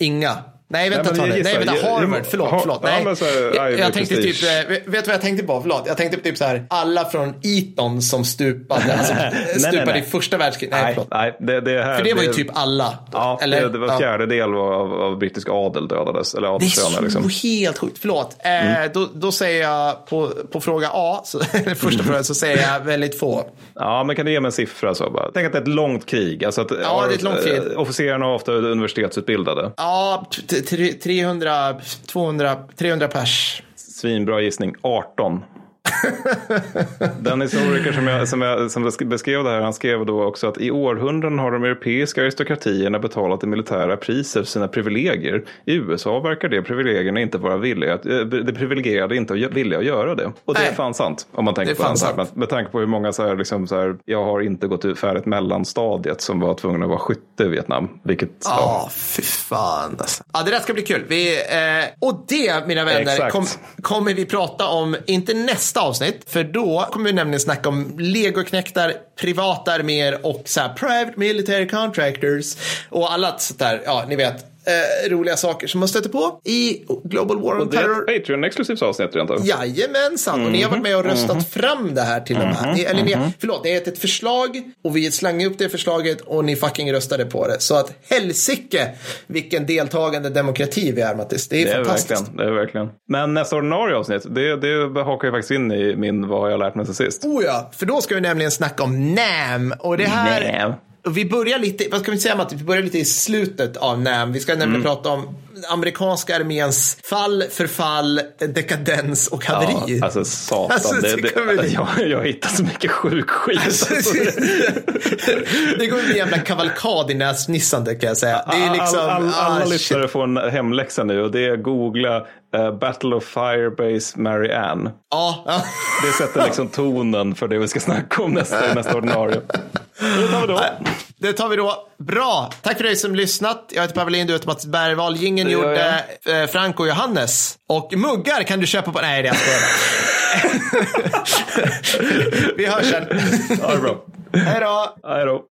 Inga. Nej, vänta, Nej, det. gissar. Nej, vänta, Harvard. Förlåt, förlåt. ja, Nej. här, jag, jag tänkte typ, eh, vet du vad jag tänkte på? Förlåt. Jag tänkte på typ så här, alla från Eton som stupade, alltså, stupade nej. i första världskriget. Nej, Nej, förlåt. nej det, det här, För det var ju typ alla. Ja, Eller? det, det var Ja. fjärdedel av, av brittisk adel dödades. Eller Det är så liksom. helt sjukt. Förlåt. Eh, då, då säger jag på, på fråga A, så, första frågan, så säger jag väldigt få. Ja, men kan du ge mig en siffra så bara? Tänk att det är ett långt krig. Alltså att, Ja, det är ett långt krig. eh, Officerarna är ofta universitetsutbildade. Ja, 300, 200, 300 pers. Svinbra gissning. 18. Den historiker som, jag, som, jag, som beskrev det här, han skrev då också att i århundraden har de europeiska aristokratierna betalat det militära priset för sina privilegier. I USA verkar det privilegierna inte vara villiga att, eh, det privilegierade inte villiga att göra det. Och det är Nej. fan sant. Om man tänker är på det här. Med, med tanke på hur många så här, liksom så här, jag har inte gått ut färdigt mellanstadiet som var tvungna att vara skytte i Vietnam. Vilket, Ja, fy fan alltså. Ja, det där ska bli kul. Vi, eh, och det, mina vänner, kom, kommer vi prata om, inte nästa avsnitt, för då kommer vi nämligen snacka om legoknektar, privata arméer och så här private military contractors och alla sånt där, ja, ni vet, eh, roliga saker som man stöter på i Global War on och det är Terror. ett Patreon-exklusivt avsnitt rent av. Jajamensan, och ni har varit med och röstat fram det här till och med. Ni, eller ni, förlåt, det är ett förslag och vi slangade upp det förslaget och ni fucking röstade på det. Så att helsike vilken deltagande demokrati vi är Mattis. Det är, Det är, fantastiskt. verkligen, det är verkligen. Men nästa ordinarie avsnitt, det, det hakar ju faktiskt in i min vad har jag lärt mig sen sist. Oh ja, för då ska vi nämligen snacka om NAM. Och det här... NAM. Vi börjar lite, vad ska vi säga Matti? Vi börjar lite i slutet av NAM. Vi ska nämligen Mm. prata om amerikanska arméns fall, förfall, dekadens och haveri. Ja, alltså satan. Alltså, det, det det, kommer bli- jag, jag hittat så mycket sjuk skit. Alltså, det kommer bli en jävla kavalkad i näsnissande kan jag säga. Det är liksom, all, all, alla ah, shit. lyssnare får en hemläxa nu och det är googla eh, Battle of Firebase Marianne. Ja, ja. Det sätter liksom tonen för det vi ska snacka om nästa, nästa ordinarie. Det tar vi då. Det tar vi då. Bra. Tack för dig som lyssnat. Jag heter Pavel Lind, du heter Mats Bergvall. Gingen gör gjorde eh, Frank och Johannes. Och muggar kan du köpa på... Nej, det är jag. Vi hörs sen. Ja, det är bra. Hej då. Hej då.